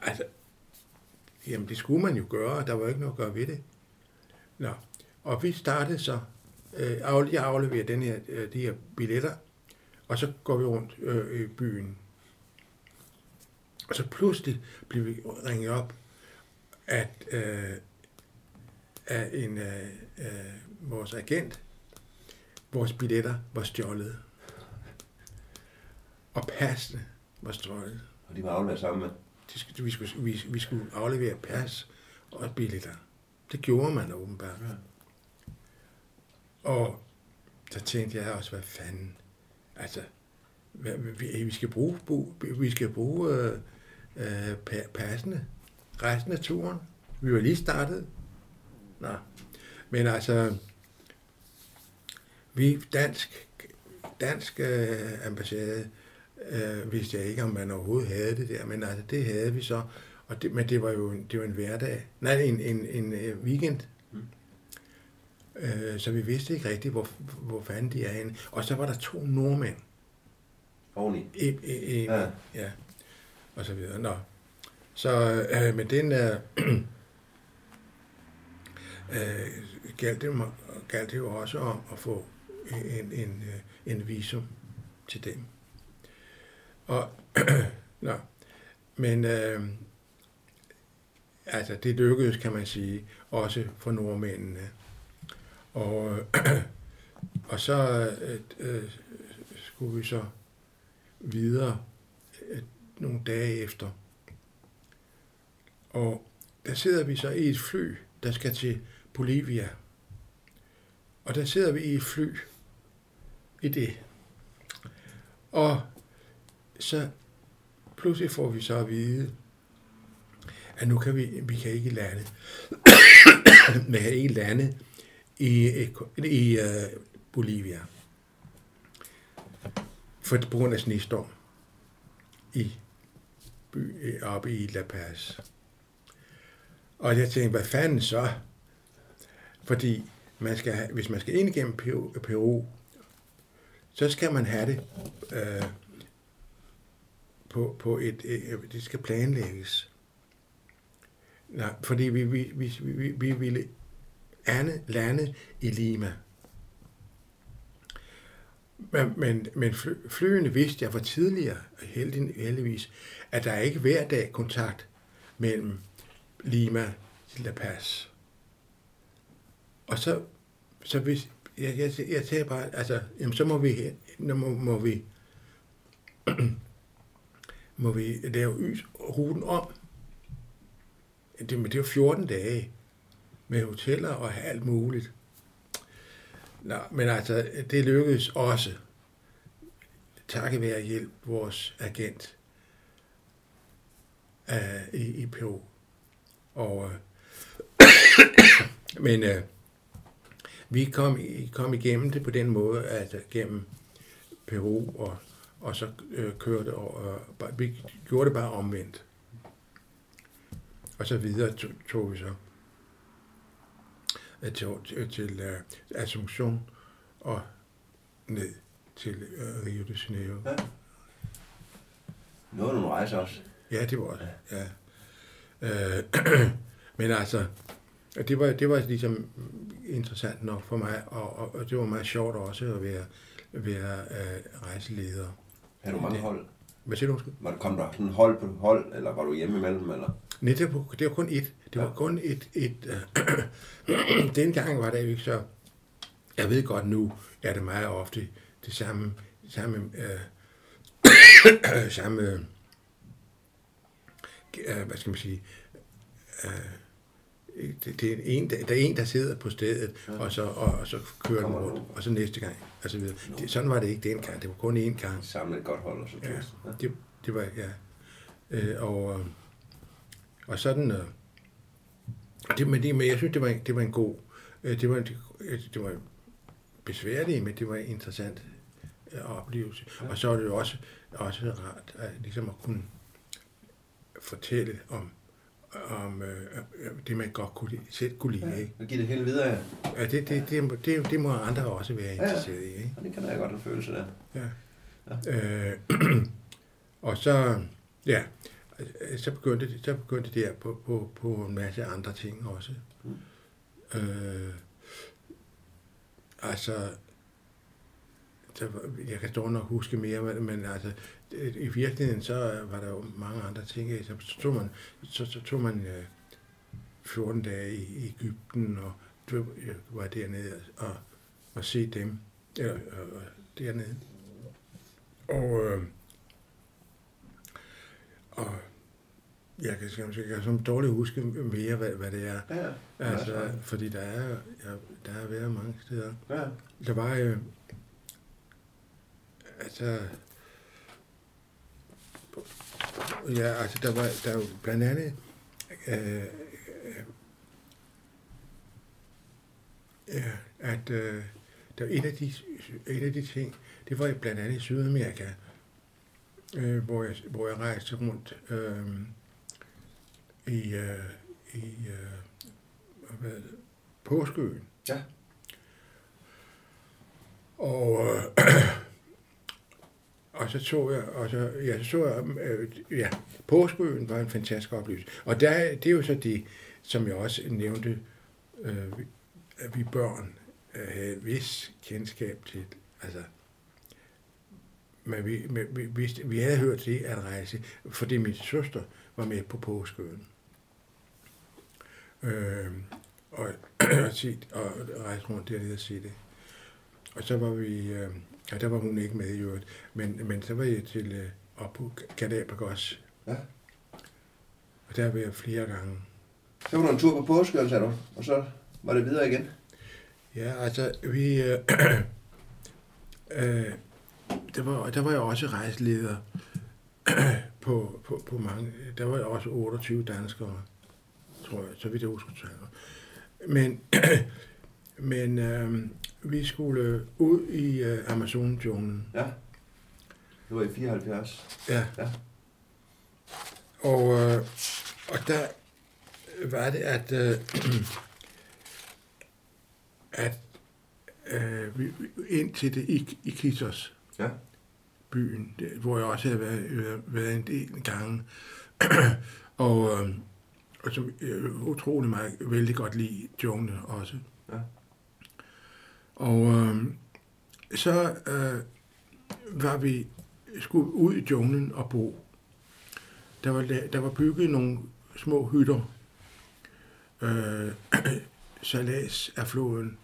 Og altså, jamen det skulle man jo gøre, der var ikke noget at gøre ved det. Nå, og vi startede så, øh, jeg afleverer den her, øh, de her billetter, og så går vi rundt øh, i byen Og så pludselig blev vi ringet op, at, øh, af en, øh, øh, vores agent, vores billetter var stjålet. Og passene var stjålet. Og de var afleveret sammen med. De skulle, vi, skulle, vi, vi skulle aflevere pas og billetter. Det gjorde man åbenbart. Ja. Og så tænkte jeg også, hvad fanden. Altså, hvad, vi, vi skal bruge, vi skal bruge øh, øh, pa- passene resten af turen. Vi var lige startet. Nå. Men altså, vi dansk, dansk øh, ambassade, øh, vidste jeg ikke, om man overhovedet havde det der, men altså, det havde vi så. Og det, men det var jo en, det var en hverdag, nej, en, en, en øh, weekend. Mm. Øh, så vi vidste ikke rigtigt, hvor, hvor fanden de er henne. Og så var der to nordmænd. Oveni. I, i, i, Ja. ja. Og så videre. Nå. Så øh, men den er... Øh, galt, det, galt det jo også om at få en, en, øh, en visum til dem. Og, nå, men øh, altså det lykkedes, kan man sige, også for nordmændene. Og, øh, og så øh, øh, skulle vi så videre øh, nogle dage efter. Og der sidder vi så i et fly, der skal til Bolivia. Og der sidder vi i et fly i det. Og så pludselig får vi så at vide, at nu kan vi, vi kan ikke lande. vi kan ikke lande i, i uh, Bolivia. For på grund af snestorm i by, øh, oppe i La Paz. Og jeg tænkte, hvad fanden så? Fordi man skal have, hvis man skal ind igennem Peru, Peru så skal man have det øh, på, på et, øh, det skal planlægges. Nej, fordi vi, vi, vi, vi, vi ville ande, lande i Lima. Men, men, men fly, flyene vidste jeg for tidligere, heldig, heldigvis, at der er ikke hver dag kontakt mellem Lima til La Paz. Og så, så hvis, jeg, jeg, jeg tager bare, altså, jamen, så må vi, må, må vi, må vi lave ruten om. Det, men det var 14 dage med hoteller og alt muligt. Nå, men altså, det lykkedes også. Takket være hjælp vores agent uh, i, i Peru. Og, uh, men uh, vi kom, kom igennem det på den måde, at uh, gennem Peru, og, og så uh, kørte, og bare- vi gjorde det bare omvendt. Og så videre tog, tog vi så øh, til, til, til uh, Asunción og ned til uh, Rio de Janeiro. Ja. Noget nogle rejser også. Ja, det var det. Ja. Øh, men altså, det var, det var ligesom interessant nok for mig, og, og, og det var meget sjovt også at være, være øh, rejseleder. Havde du mange Det- hold? Hvad siger du? undskyld? Var du, kom der sådan hold på hold, eller var du hjemme imellem? Eller? Nej, det var, det var kun et. Det var Ja. kun et... et øh, dengang var det jo ikke så... Jeg ved godt, nu er det meget ofte det samme... samme øh, samme... Øh, hvad skal man sige... Øh, det, det er en, der, der er en, der sidder på stedet, Ja. og, så, og, og så kører den rundt, og så næste gang, og så videre. Det, sådan var det ikke dengang, det var kun én gang. Samle et godt hold og så Ja. Ja. det, det var, ja. Øh, og, øh, og sådan, øh, det, men, det, men jeg synes, det var, en- det var en god, øh, det var, det, det var besværligt, men det var en interessant øh, oplevelse. Ja. Og så er det jo også, også rart at, ligesom at kunne fortælle om, om øh, øh, det, man godt kunne, selv kunne lide. Ja, Ikke? og give det hele videre, ja. Ja, det, det, det, det, det må andre også være ja. interesseret i. Ikke? Og det kan da godt en følelse der. Ja. Øh, og så, ja, så begyndte det, så begyndte det der på, på, på en masse andre ting også. Mm. Øh, altså, der, jeg kan dog nok huske mere, men, men altså, i virkeligheden, så var der jo mange andre ting. Så tog man, så, så tog man øh, 14 dage i Ægypten, og jeg var dernede og, og se dem eller, og, og dernede. Og, øh, og jeg kan, jeg kan som dårligt huske mere, hvad, hvad det er. Ja, ja. Altså, fordi der er, ja, der er været mange steder. ja. Der var øh, altså ja, altså der var der var blandt andet øh, øh, ja, at øh, der var en af de en af de ting, det var blandt andet i Sydamerika, øh, hvor jeg hvor jeg rejste rundt øh, i øh, i øh, hvad det, Påskeøen. Ja. Og, øh, og så så jeg, og så, ja, så så jeg, øh, ja, Påskeøen var en fantastisk oplevelse. Og der, det er jo så det, som jeg også nævnte, øh, at vi børn øh, havde et vis kendskab til, altså, men vi, men vi, vidste, vi havde hørt det at rejse, fordi min søster var med på Påskeøen. Øh, og, og, set, og rejse rundt dernede og se det. Og så var vi, øh, ja, der var hun ikke med i øvrigt, men, men så var jeg til øh, op på Galapagos. Ja. Og der var jeg flere gange. Så var du en tur på påsken, sagde du, og så var det videre igen. Ja, altså, vi... Øh, øh, der, var, der var jeg også rejseleder på, på, på mange... Der var jeg også 28 danskere, tror jeg, så vidt jeg husker. Men, men øh, vi skulle ud i øh, Amazon-junglen. Ja. Det var i 74. Ja. Ja. Og, øh, og der var det, at, øh, at øh, vi, ind til det i, i Kitos, Ja. byen, det, hvor jeg også havde været, været, en del gange. og, øh, og som øh, utrolig meget vældig godt lide junglen også. Ja. Og øh, så øh, var vi skulle ud i junglen og bo. Der var, der var bygget nogle små hytter, øh, salas af floden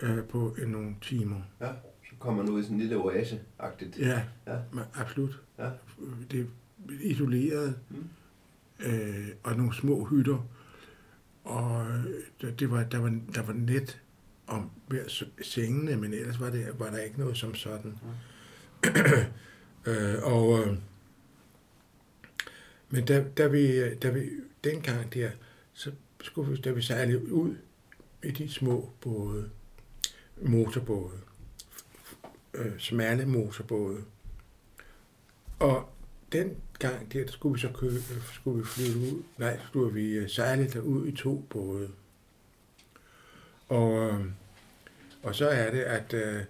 øh, på øh, nogle timer. Ja. Så kom man ud i sådan en lille oase-agtigt. Ja, Ja. absolut. Ja. Det er isoleret, Mm. øh, og nogle små hytter. Og øh, der- det var, der, var, der var net om sengene, men ellers var, det, var der ikke noget som sådan. øh, og, øh, men da, da, vi, da vi dengang der, så skulle vi, da vi sejlede ud i de små både, motorbåde, øh, smalle motorbåde, og den gang der, der skulle vi så købe, skulle vi flytte ud, nej, skulle vi øh, sejle derud i to både. Og, øh, og så er det, at, øh,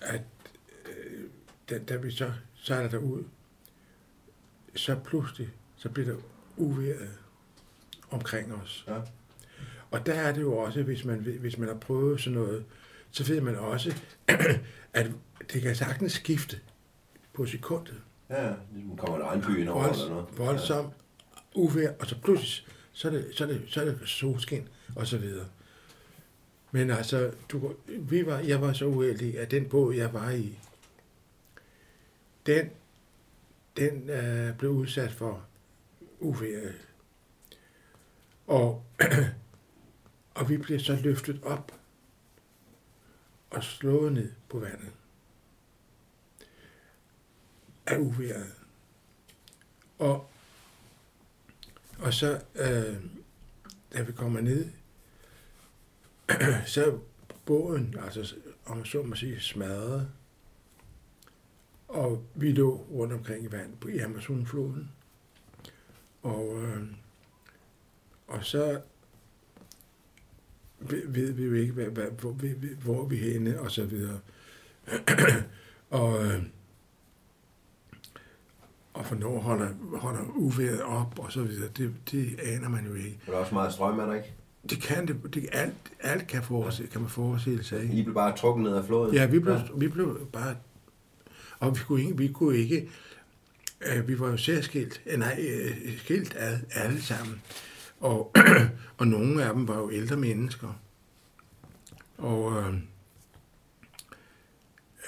at øh, da, da vi så sejler derud, så pludselig, så bliver der uværet omkring os. Ja. Og der er det jo også, hvis man, hvis man har prøvet sådan noget, så ved man også, at det kan sagtens skifte på sekundet. Ja, ja. Ligesom kommer en regnby ind over eller noget. Volds, voldsom uvejr, og så pludselig, så er det, så er det, så er det solskin, og så videre. Men altså, du, vi var, jeg var så uheldig, at den båd, jeg var i, den, den øh, blev udsat for uværet. Og, og vi blev så løftet op og slået ned på vandet af uværet. Og, og så, øh, da vi kommer ned, så er båden, altså om så må sige, smadret. Og vi lå rundt omkring i vand på Amazonfloden. Og, øh, og så ved, vi jo ikke, hvad, hvad, hvor, vi, hvor vi er henne, og så videre. og, øh, og hvornår holder, holder uværet op, og så videre. Det, det aner man jo ikke. Der er også meget strøm, er der ikke? Det kan det, det alt, alt kan, forestille, kan man forestille sig. Ikke? I blev bare trukket ned af floden? Ja, vi blev, ja. vi blev bare... Og vi kunne ikke... Vi, kunne ikke øh, vi var jo særskilt, øh, nej, øh, skilt ad, alle sammen. Og, og nogle af dem var jo ældre mennesker. Og øh,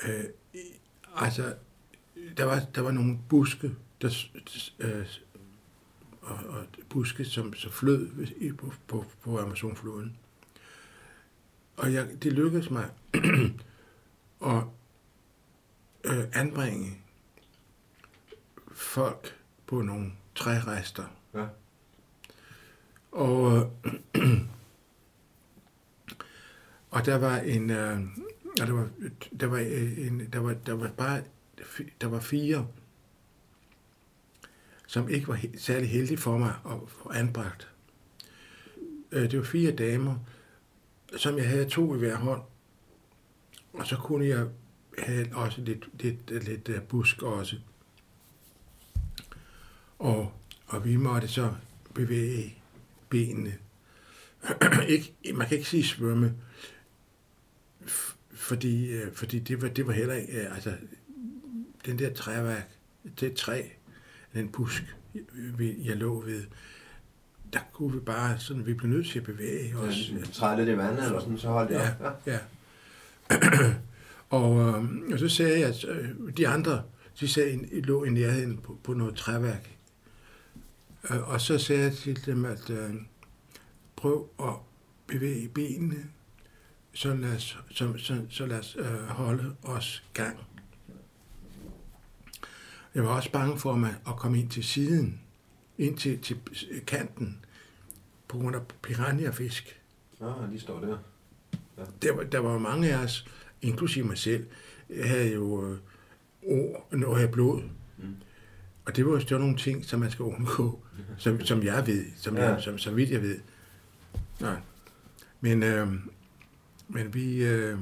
øh, altså, der var, der var nogle buske, der, øh, og, og buske, som så flød på, på, på Amazonfloden. Og jeg, det lykkedes mig at øh, anbringe folk på nogle trærester. Ja. Og, øh, og der var en, øh, der var, der var en, der var, der var bare, der var fire, som ikke var særlig heldig for mig at få anbragt. Øh, det var fire damer, som jeg havde to i hver hånd. Og så kunne jeg have også lidt, lidt, lidt, uh, busk også. Og, og vi måtte så bevæge benene. ikke, man kan ikke sige svømme, fordi, øh, fordi det, var, det var heller ikke, øh, altså, den der træværk, det træ, den busk, jeg lå ved, der kunne vi bare sådan, vi blev nødt til at bevæge os. Ja, træde lidt i vandet, eller sådan, så holdt jeg ja, op. Ja. ja. og, øh, og så sagde jeg, at øh, de andre, de sagde, lå i nærheden på, på noget træværk. Øh, og så sagde jeg til dem, at øh, prøv at bevæge benene, så lad os, så, så, så lad os øh, holde os gang. Jeg var også bange for mig at komme ind til siden, ind til, til kanten, på grund af piranhafisk. Ah, de står der. Ja. Der, var, der var mange af os, inklusive mig selv, havde jo øh, ord, når jeg blod. Mm. Og det var jo nogle ting, som man skal undgå, som, som jeg ved, som, ja. jeg, som, som vidt jeg ved. Nej. Men, øh, men vi, øh,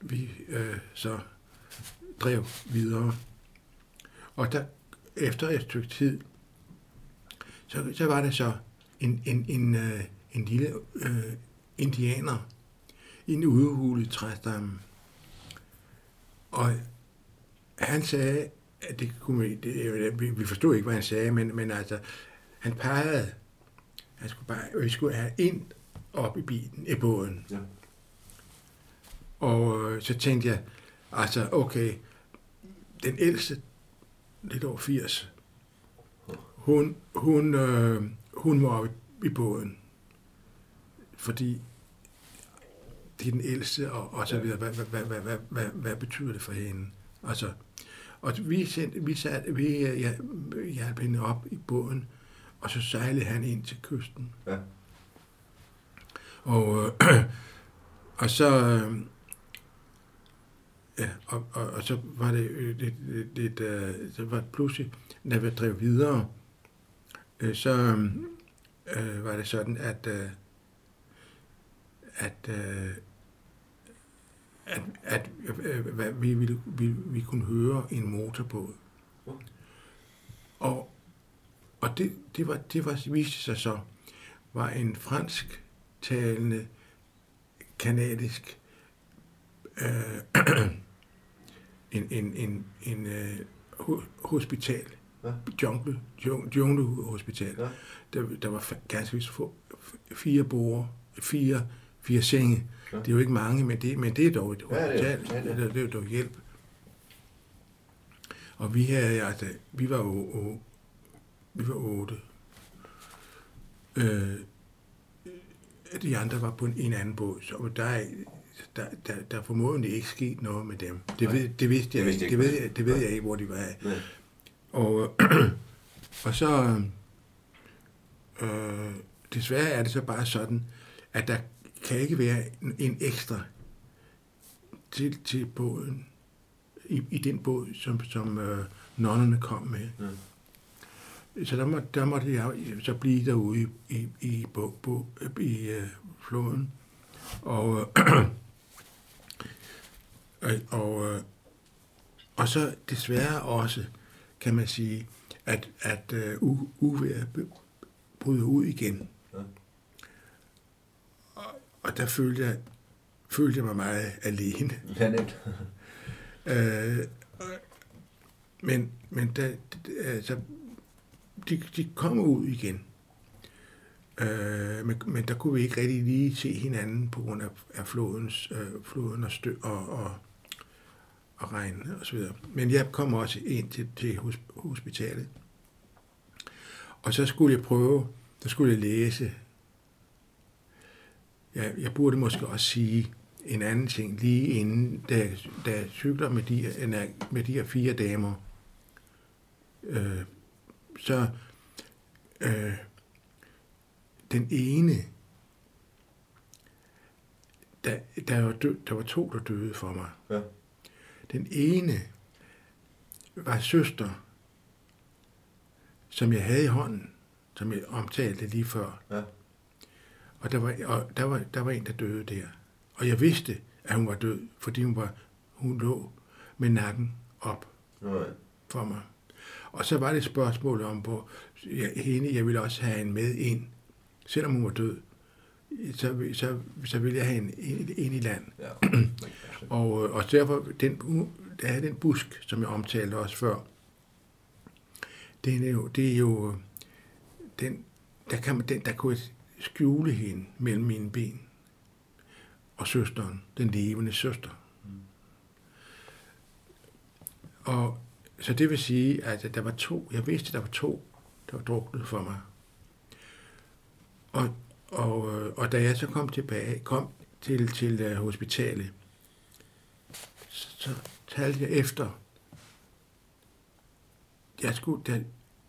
vi øh, så drev videre. Og der, efter et stykke tid, så, så var det så en, en, en, øh, en lille øh, indianer i en udhulet træstamme. Og han sagde, at det kunne vi, det, vi, vi forstod ikke, hvad han sagde, men, men altså, han pegede, han skulle bare, vi skulle have ind op i bilen, i båden. Ja. Og øh, så tænkte jeg, altså, okay, den ældste, lidt over 80, hun, hun, øh, hun op i, i båden, fordi det er den ældste, og, og så videre. Hvad, hvad, hvad, hvad, hvad, hvad, hvad betyder det for hende? Altså, og vi, sendte, vi, sat, vi ja, hjalp hende op i båden, og så sejlede han ind til kysten. Ja. Og, øh, og så... Øh, ja, og, og, og, så var det øh, det, det, det så var det pludselig, når vi drev videre, øh, så øh, var det sådan, at, øh, at øh, at, at øh, vi, vi, vi, vi kunne høre en motorbåd. Og, og det, det, var, det var, viste sig så, var en fransk talende, kanadisk øh, en, en, en, en øh, hospital, ja. jungle, jungle hospital. Ja. Der, der var ganske vist fire borer, fire, fire senge, Ja. Det er jo ikke mange, men det, men det er dog et ja, det, er, ja, det, det er dog hjælp. Og vi havde, altså, vi var jo, o, vi var otte. Øh, de andre var på en, en anden båd, så der, der, der, der formodentlig ikke sket noget med dem. Det, ved, det vidste jeg det ikke. Det ved, jeg, det ved jeg ikke, hvor de var af. Og, og så, øh, desværre er det så bare sådan, at der kan ikke være en ekstra til, til båden, i, i den båd, som, som øh, nonnerne kom med. Ja. Så der, må, der måtte jeg så blive derude i, i, i, bo, bo, i øh, floden. Og, øh, og, øh, og så desværre også, kan man sige, at, at øh, uvejret bryder ud igen. og der følte jeg, følte jeg mig meget alene. Ja, nemt. Øh, men men da, altså, de, de kom ud igen. Øh, men, men der kunne vi ikke rigtig lige se hinanden på grund af, af flodens, øh, floden og, stø, og, og, og regn og så videre. Men jeg kom også ind til, til hospitalet. Og så skulle jeg prøve, der skulle jeg læse. Jeg, jeg burde måske også sige en anden ting lige inden, da, da jeg cykler med de, med de her fire damer. Øh, så øh, den ene, der, der, var død, der var to, der døde for mig. Ja. Den ene var søster, som jeg havde i hånden, som jeg omtalte lige før. Ja. Og der var, og der var, der var en, der døde der. Og jeg vidste, at hun var død, fordi hun, var, hun lå med nakken op Nej. for mig. Og så var det et spørgsmål om, hvor jeg, hende, jeg ville også have en med ind, selvom hun var død. Så, så, så ville jeg have en, en, en i land. Ja. Og, øh, og derfor, den, der er den busk, som jeg omtalte også før, den er jo, det er jo øh, den, der, kan man, den, der kunne skjule hende mellem mine ben og søsteren, den levende søster. Og så det vil sige, at der var to, jeg vidste, at der var to, der var druknet for mig. Og, og, øh, og da jeg så kom tilbage, kom til, til hospitalet, så talte jeg efter. Jeg skulle, der,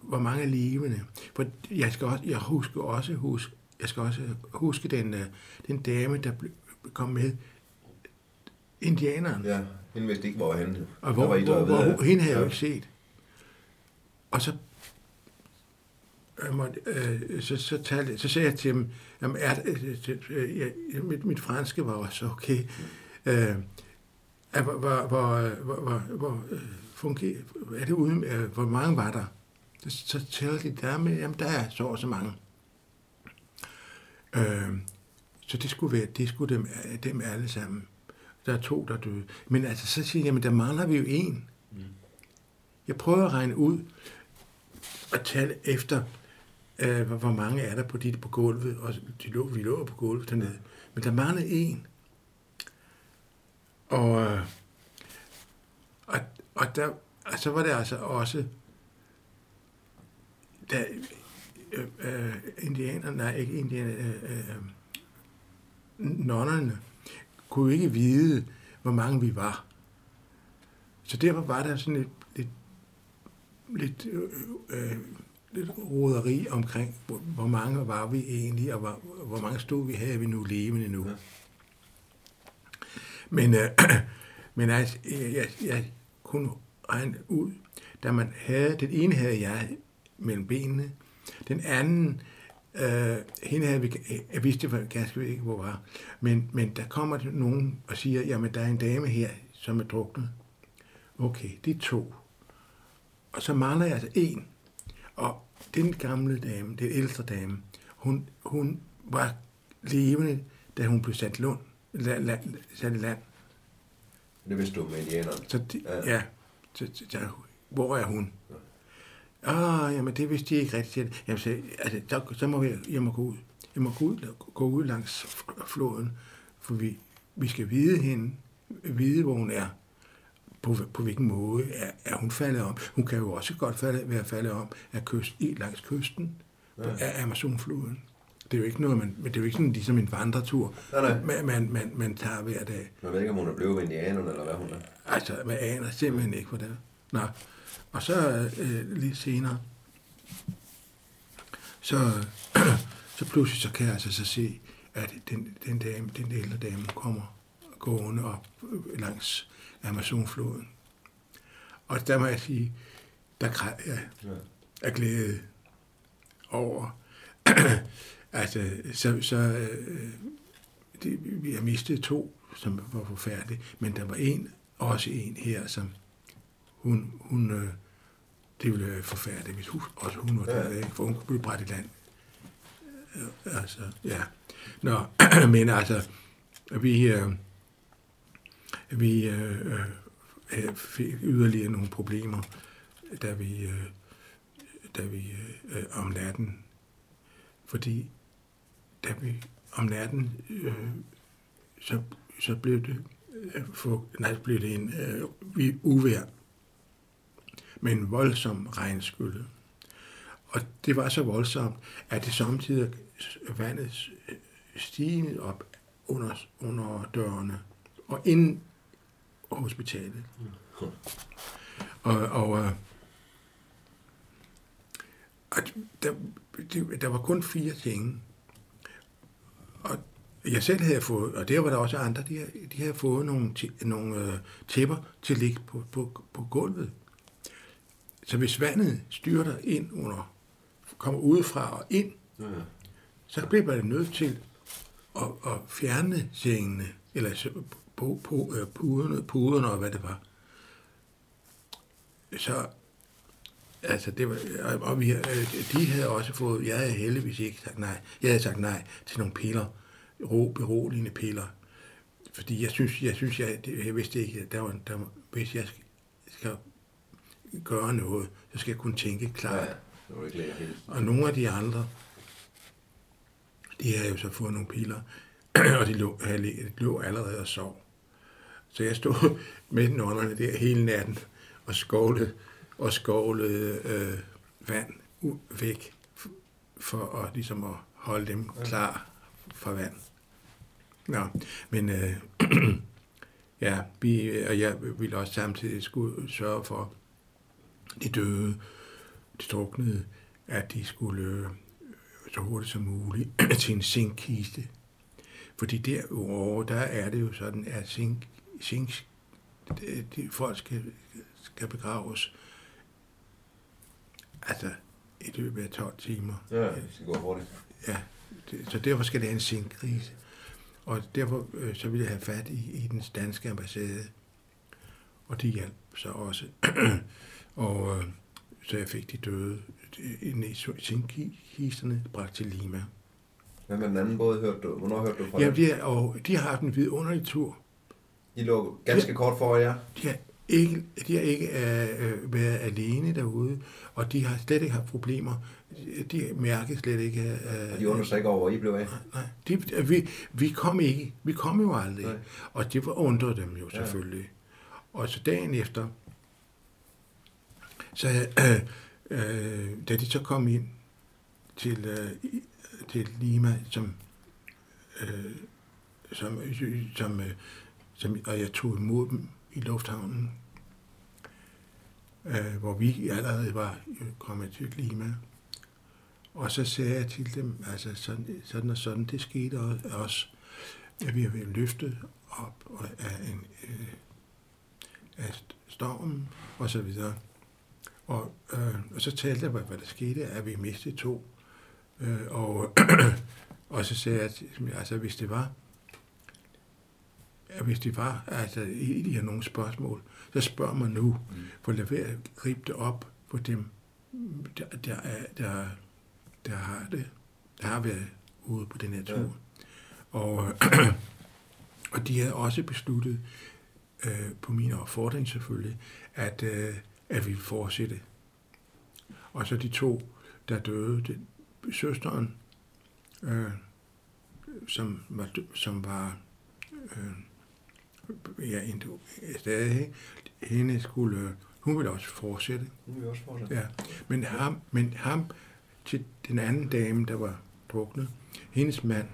hvor mange levende. For jeg skal også, jeg husker også huske, jeg skal også huske den, uh, den dame, der kom med, indianeren. Ja, hende vidste ikke, hvor han Og hvor, var I, hvor, hvor, hvor, hende havde jeg jo ikke set. Og så, jeg måtte, øh, så, så, talte, så sagde jeg til dem, jamen, er, øh, øh, mit, mit franske var også okay. Øh, er, hvor, hvor, hvor, hvor, hvor, øh, fungerer, er det uden, øh, hvor mange var der? Så, talte de der med, jamen der er så og så mange. Øh, så det skulle være, det skulle dem, dem alle sammen. Der er to, der døde. Men altså, så siger jeg, jamen der mangler vi jo en. Mm. Jeg prøver at regne ud og tale efter, øh, hvor, mange er der på de på gulvet, og de lå, vi lå på gulvet dernede. Men der mangler en. Og, øh, og, og, der, og så var det altså også, da øh, øh, indianerne, nej ikke indianerne, øh, øh, nonnerne, kunne ikke vide, hvor mange vi var. Så derfor var der sådan et lidt, lidt, øh, øh, lidt roderi omkring, hvor, hvor mange var vi egentlig, og hvor, hvor mange stod vi, havde vi nu levende nu. Ja. Men, øh, men altså, jeg, jeg, jeg kunne regne ud, da man havde, den ene havde jeg mellem benene, den anden, øh, hende havde vi, jeg vidste ganske ikke, hvor var, men, men der kommer nogen og siger, jamen der er en dame her, som er druknet. Okay, det er to. Og så mangler jeg altså en. Og den gamle dame, den ældre dame, hun, hun var levende, da hun blev sat, lund, la, la, sat i land. Det vidste du med indianerne. Så de, Ja. ja, ja så, så, så, hvor er hun? Ah, jamen det vidste de ikke rigtigt. Jamen, så, altså, så, så må jeg, jeg må gå ud. Jeg må gå ud, gå ud langs floden, for vi, vi skal vide hende, vide, hvor hun er. På, på hvilken måde er, er hun faldet om. Hun kan jo også godt falde, være faldet om af kyst, langs kysten Ja. ja. af Amazonfloden. Det er jo ikke noget, man, men det er jo ikke sådan ligesom en vandretur, Nej, nej. Man, man, man, man tager hver dag. Jeg ved ikke, om hun er blevet indianerne, eller hvad hun er. Altså, man aner simpelthen ikke, hvordan. Nå, og så øh, lidt senere, så, så pludselig så kan jeg altså så se, at den, den, dame, den ældre dame kommer gående op øh, langs Amazonfloden. Og der må jeg sige, der græd jeg af glæde over, altså, så, så øh, det, vi har mistet to, som var forfærdelige, men der var en, også en her, som hun, hun øh, det ville være forfærdeligt, hvis hun, også hun var død, ikke? for hun kunne blive brændt i land. Øh, Altså, ja. Nå, men altså, vi, øh, vi øh, øh, fik yderligere nogle problemer, da vi, øh, da vi øh, om natten, fordi da vi om natten, øh, så, så blev det, øh, for, nej, blev det en øh, vi- uvejr med en voldsom regnskylle. Og det var så voldsomt, at det samtidig vandet stigende op under, under dørene og ind hospitalet. Og, og, øh, og der, der var kun fire ting. Jeg selv havde fået, og der var der også andre, de, havde- de havde fået nogle, nogle øh, tæpper til at ligge på, på, på gulvet. Så hvis vandet styrter ind under, kommer udefra og ind, Ja. så bliver man nødt til at, at fjerne sengene, eller på, på, øh, puderne, puderne og hvad det var. Så, altså det var, og- og vi, øh, de havde også fået, jeg havde heldigvis ikke sagt nej, jeg havde sagt nej til nogle piller, ro, beroligende piller, fordi jeg synes, jeg synes, jeg, det- jeg vidste ikke, at der var, der hvis jeg skal, gøre noget, så skal jeg kunne tænke klart. Ja, ikke. Og nogle af de andre, de havde jo så fået nogle piller, og de lå, havde, lå allerede og sov. Så jeg stod med nonnerne der hele natten og skovlede, og skovlede øh, vand væk for at, ligesom at holde dem klar for vand. Nå, men øh, ja, vi, og jeg ville også samtidig skulle sørge for de døde, de druknede, at de skulle øh, så hurtigt som muligt til en zinkkiste. Fordi derudover, der er det jo sådan, at zink, zink de, folk skal, skal begraves altså i løbet af 12 timer. Ja, det skal gå hurtigt. Ja, det, så derfor skal det have en zinkkrise. Og derfor øh, så ville jeg have fat i, i den danske ambassade. Og de hjalp så også. og øh, så jeg fik de døde øh, ind i zinkkisterne bragt til Lima. Hvad med den anden båd hørte du? Hvornår hørte du fra Ja, dem? de, er- og de har haft en vidunderlig tur. De lå ganske kort for jer. De har ikke, de har ikke øh, øh, været alene derude, og de har slet ikke haft problemer. De, de mærker slet ikke... Øh, Og de undrer sig ikke over, hvor I blev af. Nej, de, vi, vi kom ikke. Vi kom jo aldrig. Nej. Og det var undrede dem jo Ja. selvfølgelig. Og så dagen efter, så øh, øh, da de så kom ind til, øh, til Lima, som, øh, som, som, øh, som, og jeg tog imod dem i lufthavnen, øh, hvor vi allerede var kommet til Lima. Og så sagde jeg til dem, altså sådan, sådan og sådan, det skete også, at vi har været løftet op af, en, øh, af stormen og så videre. Og, øh, og så talte jeg, hvad, hvad der skete, at vi mistede to. Øh, og, og så sagde jeg, dem, altså hvis det var, at hvis det var, altså i de her nogle spørgsmål, så spørg mig nu, for lad være at gribe det op for dem, der, der, er, der, der har det, der har været ude på den her tur. Ja. Og, og de havde også besluttet, øh, på min opfordring selvfølgelig, at, øh, at vi ville fortsætte. Og så de to, der døde, den, søsteren, øh, som var, som var øh, ja, indo, stadig, hende skulle, øh, hun ville også fortsætte. Nu er vi også fortsætte. Ja, men ham, men ham til den anden dame, der var druknet, hendes mand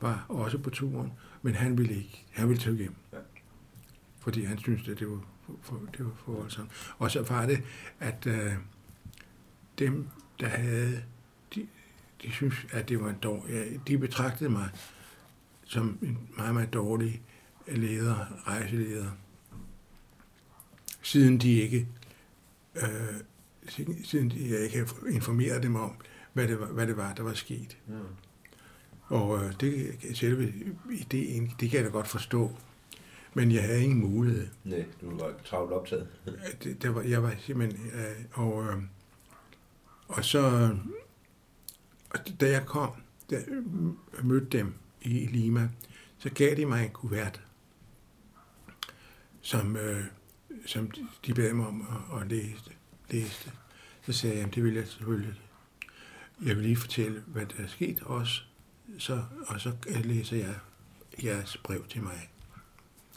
var også på turen, men han ville ikke. Han ville tage hjem. Ja. Fordi han syntes, at det var for, for, det var for voldsomt. Og så var det, at øh, dem, der havde, de, de synes, at det var en dårlig, ja, de betragtede mig som en meget, meget dårlig leder, rejseleder. Siden de ikke øh, siden- jeg ikke havde informeret dem om, hvad det var, hvad det var der var sket. Ja. Og øh, det, selve ideen, det kan jeg da godt forstå. Men jeg havde ingen mulighed. Nej, du var travlt optaget. Det, det var, jeg var simpelthen... Øh, og, øh, og så... Og da jeg kom, da jeg mødte dem i Lima, så gav de mig en kuvert, som, øh, som de bad mig om at, at læse, læse. Så sagde jeg, at det vil jeg selvfølgelig. Jeg vil lige fortælle, hvad der er sket også, så, og så læser jeg jeres brev til mig.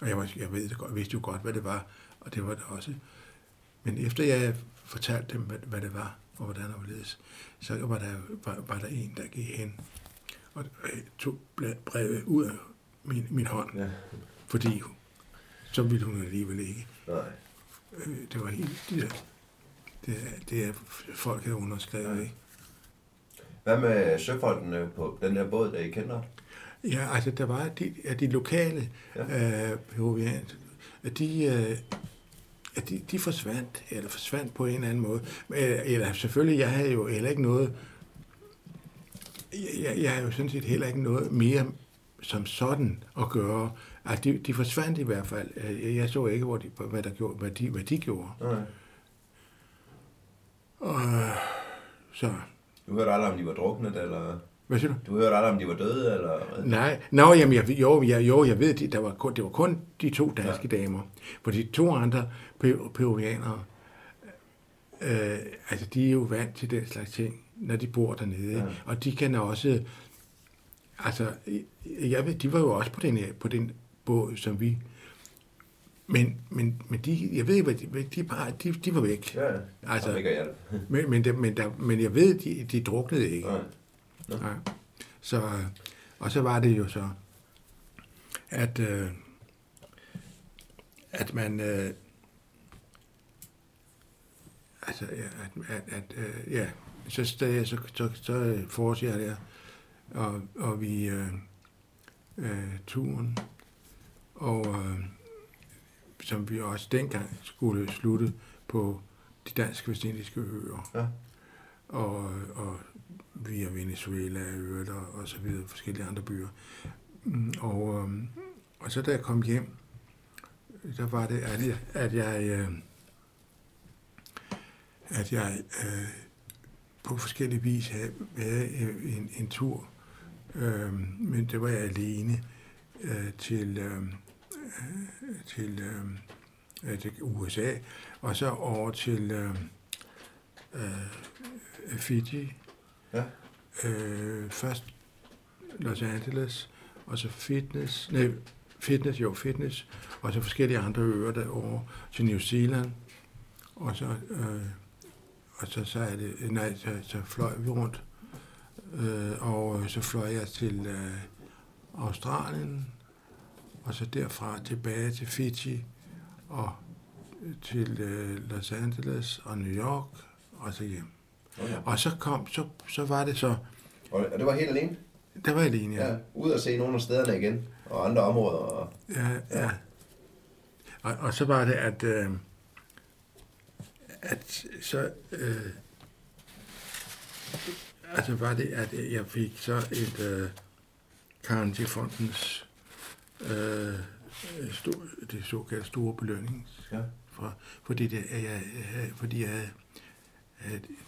Og jeg, var, jeg ved godt, vidste jo godt, hvad det var, og det var det også. Men efter jeg fortalte dem, hvad, hvad det var, og hvordan det var ledes, så var der, var, var der en, der gik hen og øh, tog brevet ud af min, min hånd, ja. fordi så ville hun alligevel ikke. Nej. Øh, det var helt... Det, det, det er folk, der underskrevet, ja. ikke? Hvad med søfolkene på den der båd, der I kender? Ja, altså der var de, de lokale ja. øh, peruvianere, at de, øh, de, de forsvandt, eller forsvandt på en eller anden måde. Eller selvfølgelig, jeg havde jo heller ikke noget, jeg, jeg havde jo sådan set heller ikke noget mere som sådan at gøre. Altså, de, de forsvandt i hvert fald. Jeg så ikke, hvor de, hvad, der gjorde, hvad, de, hvad de gjorde. Okay. Og, så. Du hørte aldrig, om de var druknet, eller... Hvad siger du? Du hørte aldrig, om de var døde, eller? Nej, Nå, jamen, jeg, jo, jeg, jo, jeg ved, der var kun, det var kun de to danske ja. damer. For de to andre peruvianere, øh, altså de er jo vant til den slags ting, når de bor dernede. Ja. Og de kan også, altså, jeg ved, de var jo også på den, på den båd, som vi men, men, men de, jeg ved ikke, de, de, bare, de, de var væk. Ja, altså, ikke men, men, det, men, der, men jeg ved, de, de druknede ikke. Nej. Ja. Så, og så var det jo så, at, øh, at man, øh, altså, ja, at, at, at øh, ja, så, så, så, så, så fortsætter jeg, og, og vi øh, øh, turen, og øh, som vi også dengang skulle slutte på de danske vestindiske øer. Ja. Og, og via Venezuela øvrigt, og, og så videre, forskellige andre byer. Og, øhm, og så da jeg kom hjem, der var det, at jeg, at jeg, øh, at jeg øh, på forskellige vis havde, havde en, en tur, øh, men det var jeg alene øh, til, øh, til, øh, til USA, og så over til øh, øh, Fiji, Ja. Øh, først Los Angeles, og så fitness, nej, fitness, jo, fitness, og så forskellige andre øer derovre til New Zealand, og så, øh, og så, så, er det, nej, så, så fløj vi rundt, øh, og så fløj jeg til øh, Australien, og så derfra tilbage til Fiji, og til øh, Los Angeles og New York, og så hjem. Okay. Og så kom, så, så var det så... Og det var helt alene? Der var alene, ja. ja. Ud og se nogle af stederne igen, og andre områder. Og, ja, ja. ja. Og, og så var det, at, øh, at så... Øh, altså var det, at jeg fik så et øh, Carnegie Fondens øh, stor, det såkaldte store belønning. Ja. For, fordi, det, jeg, fordi jeg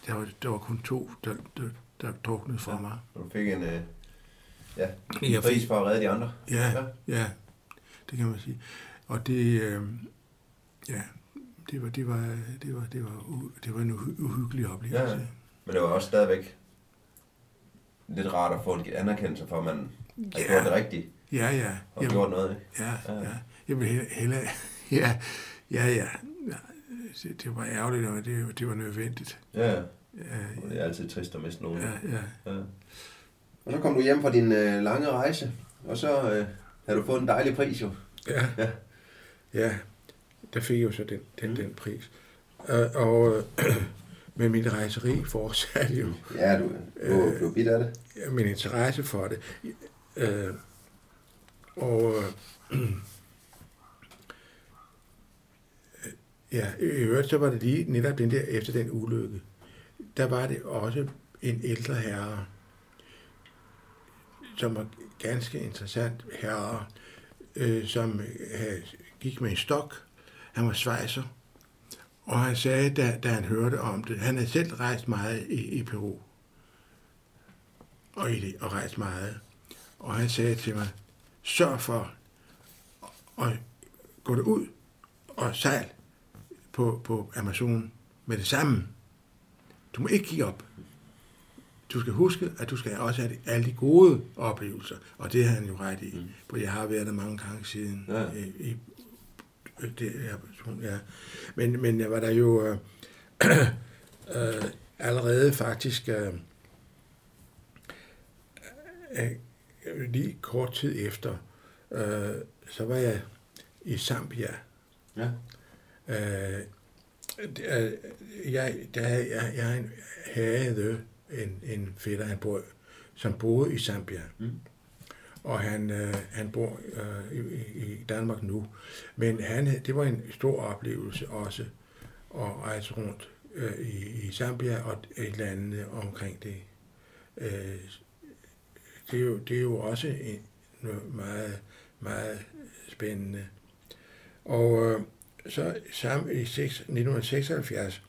der var, der var kun to, der, der, der druknede fra ja, mig. Du fik en, øh, ja, en jeg pris for at redde de andre. Ja, ja, ja, det kan man sige. Og det, øh, ja, det var, det var, det var, det var, det var en uhyggelig oplevelse. Ja, men det var også stadigvæk lidt rart at få en anerkendelse for, at man har ja. gjort det rigtigt. Ja, ja. Og Jamen, gjort noget, ikke? Ja, ja. ja. Jeg vil hellere, ja, ja, ja det, det var ærgerligt, og det, det var nødvendigt. Ja, ja. det er altid trist at miste nogen. Ja, ja. ja. Og så kom du hjem fra din øh, lange rejse, og så øh, havde du fået en dejlig pris jo. Ja, ja. ja. der fik jeg jo så den, den, mm. den pris. Og, og øh, med min rejseri fortsatte jo. Ja, du blev, blev bidt af det. Ja, min interesse for det. Øh, og øh, Ja, i øvrigt så var det lige netop den der, efter den ulykke, der var det også en ældre herre, som var ganske interessant herre, øh, som øh, gik med en stok. Han var svejser, og han sagde, da, da han hørte om det, han havde selv rejst meget i, i Peru, og, i det, og rejst meget. Og han sagde til mig, sørg for at gå ud og sejl på, på Amazon med det samme. Du må ikke give op. Du skal huske, at du skal også have alle de gode oplevelser, og det har han jo ret i, mm. for jeg har været der mange gange siden. Ja. I, i, det ja. Men, men jeg var der jo øh, øh, allerede faktisk øh, øh, lige kort tid efter, øh, så var jeg i Zambia. Ja. Øh, jeg, der, jeg, jeg havde en, en fætter, han bor, som boede i Zambia. Mm. Og han, øh, han bor øh, i, i Danmark nu. Men han, det var en stor oplevelse også at rejse rundt øh, i, i Zambia og et landene omkring det. Øh, det, er jo, det er jo også en, meget, meget spændende. Og øh, så sammen i 6, 1976,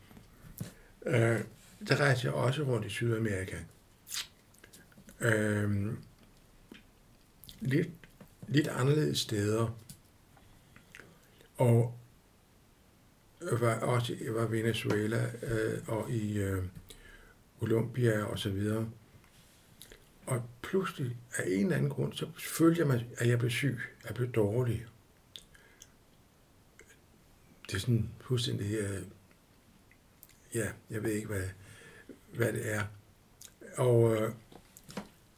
øh, der rejste jeg også rundt i Sydamerika. Øh, lidt, lidt anderledes steder. Og var også var i Venezuela øh, og i øh, Colombia og så videre. Og pludselig, af en eller anden grund, så følte jeg mig, at jeg blev syg, at jeg blev dårlig det er sådan fuldstændig, øh, ja, jeg ved ikke, hvad, hvad det er. Og, øh,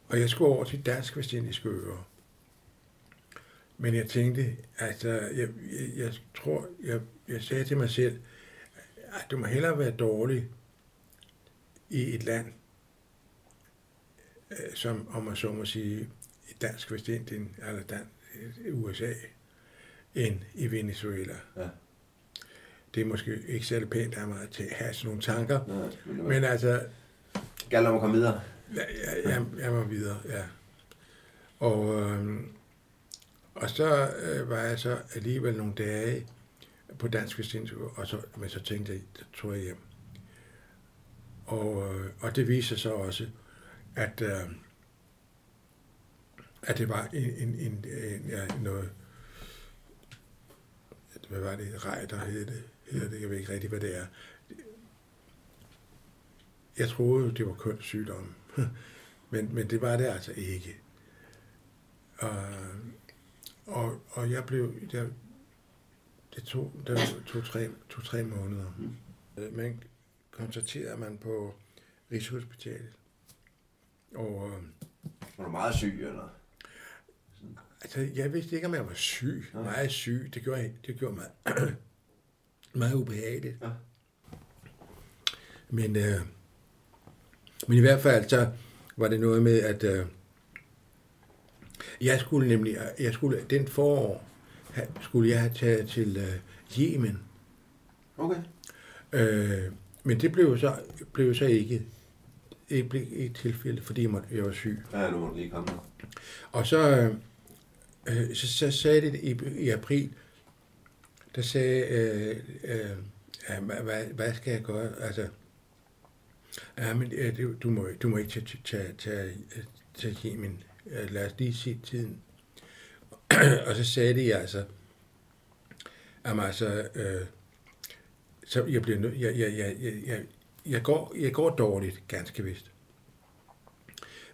og jeg skulle over til Dansk Vestindiske Øer. Men jeg tænkte, altså, jeg, jeg, jeg tror, jeg, jeg sagde til mig selv, at du må hellere være dårlig i et land, øh, som, om man så må sige, i Dansk Vestindien, eller Dan, USA, end i Venezuela. Ja det er måske ikke særlig pænt af mig at have sådan nogle tanker. Nej, men altså... Galt om at komme videre. Ja, ja, jeg, jeg var videre, ja. Og, øh, og så øh, var jeg så alligevel nogle dage på Dansk Vestintur, og så, men så tænkte jeg, så tog jeg hjem. Og, øh, og det viser sig også, at, øh, at det var en, en, en, en ja, noget, hvad var det, rej, der hed det, hedder det, jeg ved ikke rigtig, hvad det er. Jeg troede, det var kønssygdom, men, men det var det altså ikke. Og, og, og jeg blev, jeg, det tog, det tog tre, tog tre måneder. Mm. Man konstaterede man på Rigshospitalet. Og, øh, var du meget syg, eller? Altså, jeg vidste ikke, om jeg var syg. Ja. Meget syg. Det gjorde, det gjorde mig meget ubehageligt. Ja. Men, øh, men i hvert fald så var det noget med, at øh, jeg skulle nemlig, jeg skulle, den forår, skulle jeg have taget til øh, Yemen. Okay. Øh, men det blev så, blev så ikke, ikke blev et tilfælde, fordi jeg, måtte, jeg var syg. Ja, nu må lige komme Og så, øh, så, så sagde det i, i april, der sagde, øh, øh, ja, hvad, hvad skal jeg gøre? Altså, ja, men øh, du, må, du må ikke tage, tage, tage, tage Yemen. Lad os lige se tiden. og så sagde de altså, jamen altså, øh, så jeg bliver nødt, jeg, jeg, jeg, jeg, jeg, jeg, går, jeg går dårligt, ganske vist.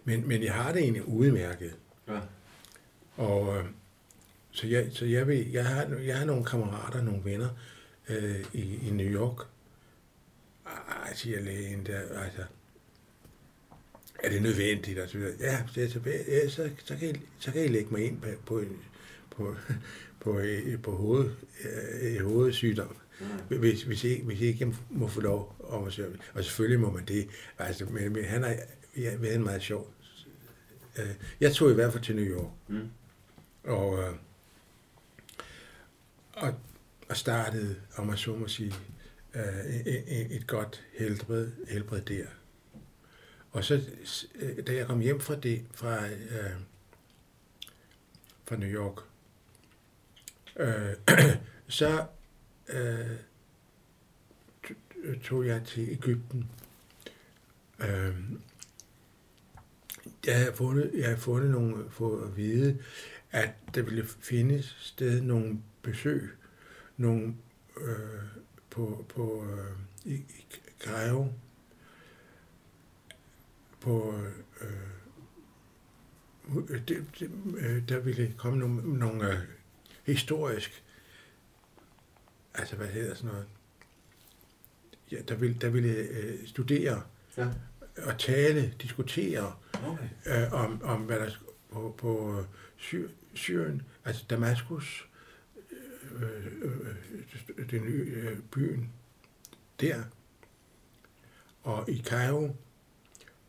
Men, men jeg har det egentlig udmærket. Ja. Og, øh, så jeg, så jeg, vil, jeg, har, jeg har nogle kammerater, nogle venner øh, i, i New York. Ej, siger lægen der, altså, er det nødvendigt? Og så videre. Ja, så, ja, så, så, kan I, så kan I lægge mig ind på, på, på, på, på hoved, øh, hovedsygdom. Mm. Hvis, hvis, I, hvis ikke må få lov om at søge. Og selvfølgelig må man det. Altså, men, men han har ja, været meget sjov. Øh, jeg tog i hvert fald til New York. Mm. Og, øh, og, og startede, om man så må sige, øh, et, et godt helbred, helbred der. Og så, da jeg kom hjem fra det, fra, øh, fra New York, øh, så øh, tog jeg til Ægypten. Øh, Jeg har fundet, jeg har fundet nogle, for at vide, at der ville findes sted nogle besøg, nogle øh, på, på øh, i, i Cairo, på øh, øh det, det, øh, der ville komme nogle, nogle øh, historisk, altså hvad hedder sådan noget, ja, der ville, der ville øh, studere Ja. og tale, diskutere Okay. øh, om, om, hvad der på, på Sy- Syrien, altså Damaskus, øh, øh, øh, den nye øh, byen der, og i Cairo,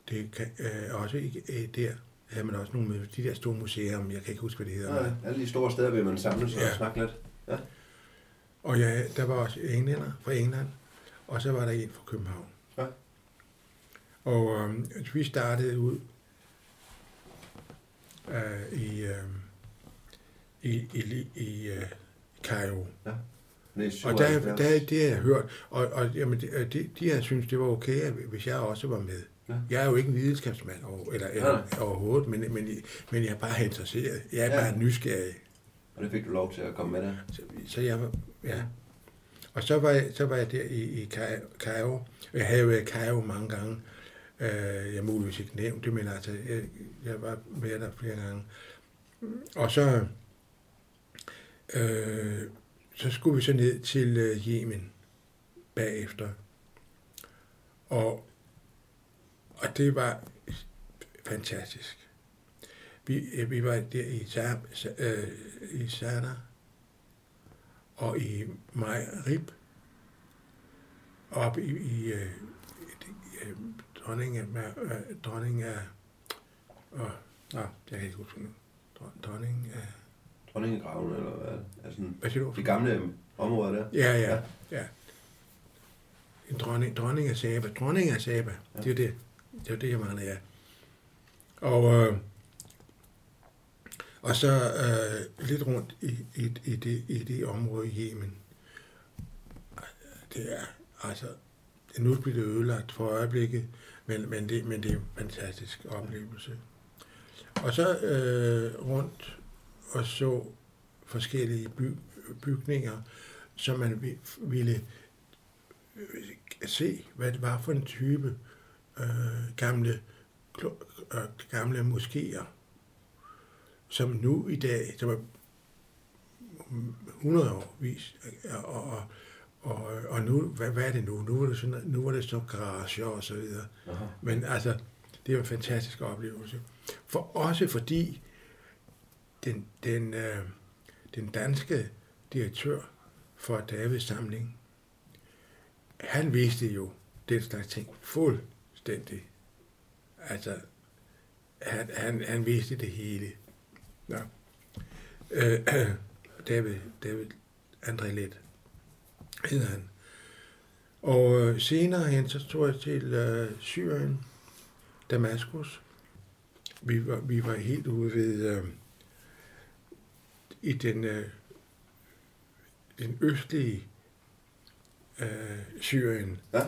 det kan, øh, også i, øh, der havde man også nogle med de der store museer, jeg kan ikke huske, hvad det hedder. Ja, alle de store steder vil man samles og Ja. snakke lidt. Ja. Og ja, der var også englænder fra England, og så var der en fra København. Ja. Og øhm, vi startede ud øh, i, øh, i, i, i øh, Cairo. Er Og der, 77. der, det har jeg hørt, og, og jamen, de, de, de har syntes, det var okay, hvis jeg også var med. Ja. Jeg er jo ikke en videnskabsmand over, eller, eller, overhovedet, men, men, men jeg er bare interesseret. Jeg er Ja. bare nysgerrig. Og det fik du lov til at komme med der. Så, så jeg ja. Og så var jeg, så var jeg der i, i Cairo. Jeg havde været i Cairo mange gange. Øh, jeg muligvis ikke nævnt det, men altså, jeg, jeg var med der flere gange. Og så, øh, så skulle vi så ned til øh, Yemen bagefter. Og, og det var fantastisk. Vi, øh, vi var der i, Sa- øh, i Sana og i Majrib, op i, i øh, øh, dronning af, øh, dronning af, åh, nå, jeg kan ikke huske nu. Dron- Dronning af, Dronningegraven, eller hvad? Altså, hvad siger du? de gamle områder der. Ja, ja, ja. En dronning, dronning af Saba. Dronning af Saba. Ja. Det er det. Det er det, jeg mangler, ja. Og, øh, og så øh, lidt rundt i, i, i, det, i det område i Yemen. Det er, altså, nu bliver det ødelagt for øjeblikket, men, men, det, men det er en fantastisk oplevelse. Og så øh, rundt og så forskellige by, bygninger, som man vi- ville øh, se, hvad det var for en type øh, gamle, klo- øh, gamle moskéer, som nu i dag, som er 100 år vis, og, og, og, og nu, hvad, hvad er det nu? Nu er det, sådan, nu er det så garager og så videre. Aha. Men altså, det er en fantastisk oplevelse. For også fordi den, den, øh, den danske direktør for Davids samling, han vidste jo den slags ting fuldstændig. Altså, han, han, han vidste det hele. Ja. Øh, David, David André Let hedder han. Og øh, senere hen, så tog jeg til øh, Syrien, Damaskus. Vi var, vi var helt ude ved, øh, i den, øh, den østlige øh, Syrien, Ja.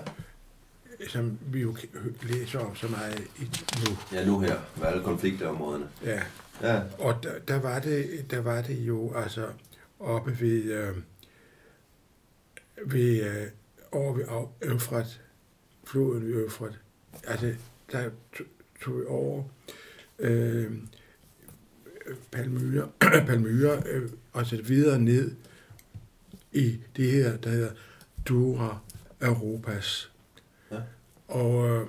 som vi jo læser om så meget i nu. ja, nu her, med alle konfliktområderne. Ja. Ja, Og der, der, var det, der var det jo altså oppe ved, øh, ved øh, over ved Øfrat, floden ved Øfrat. Altså, der to- tog vi over øh, Palmyra, Palmyra øh, og så videre ned i det her, der hedder Dura Europas. Ja. Og øh,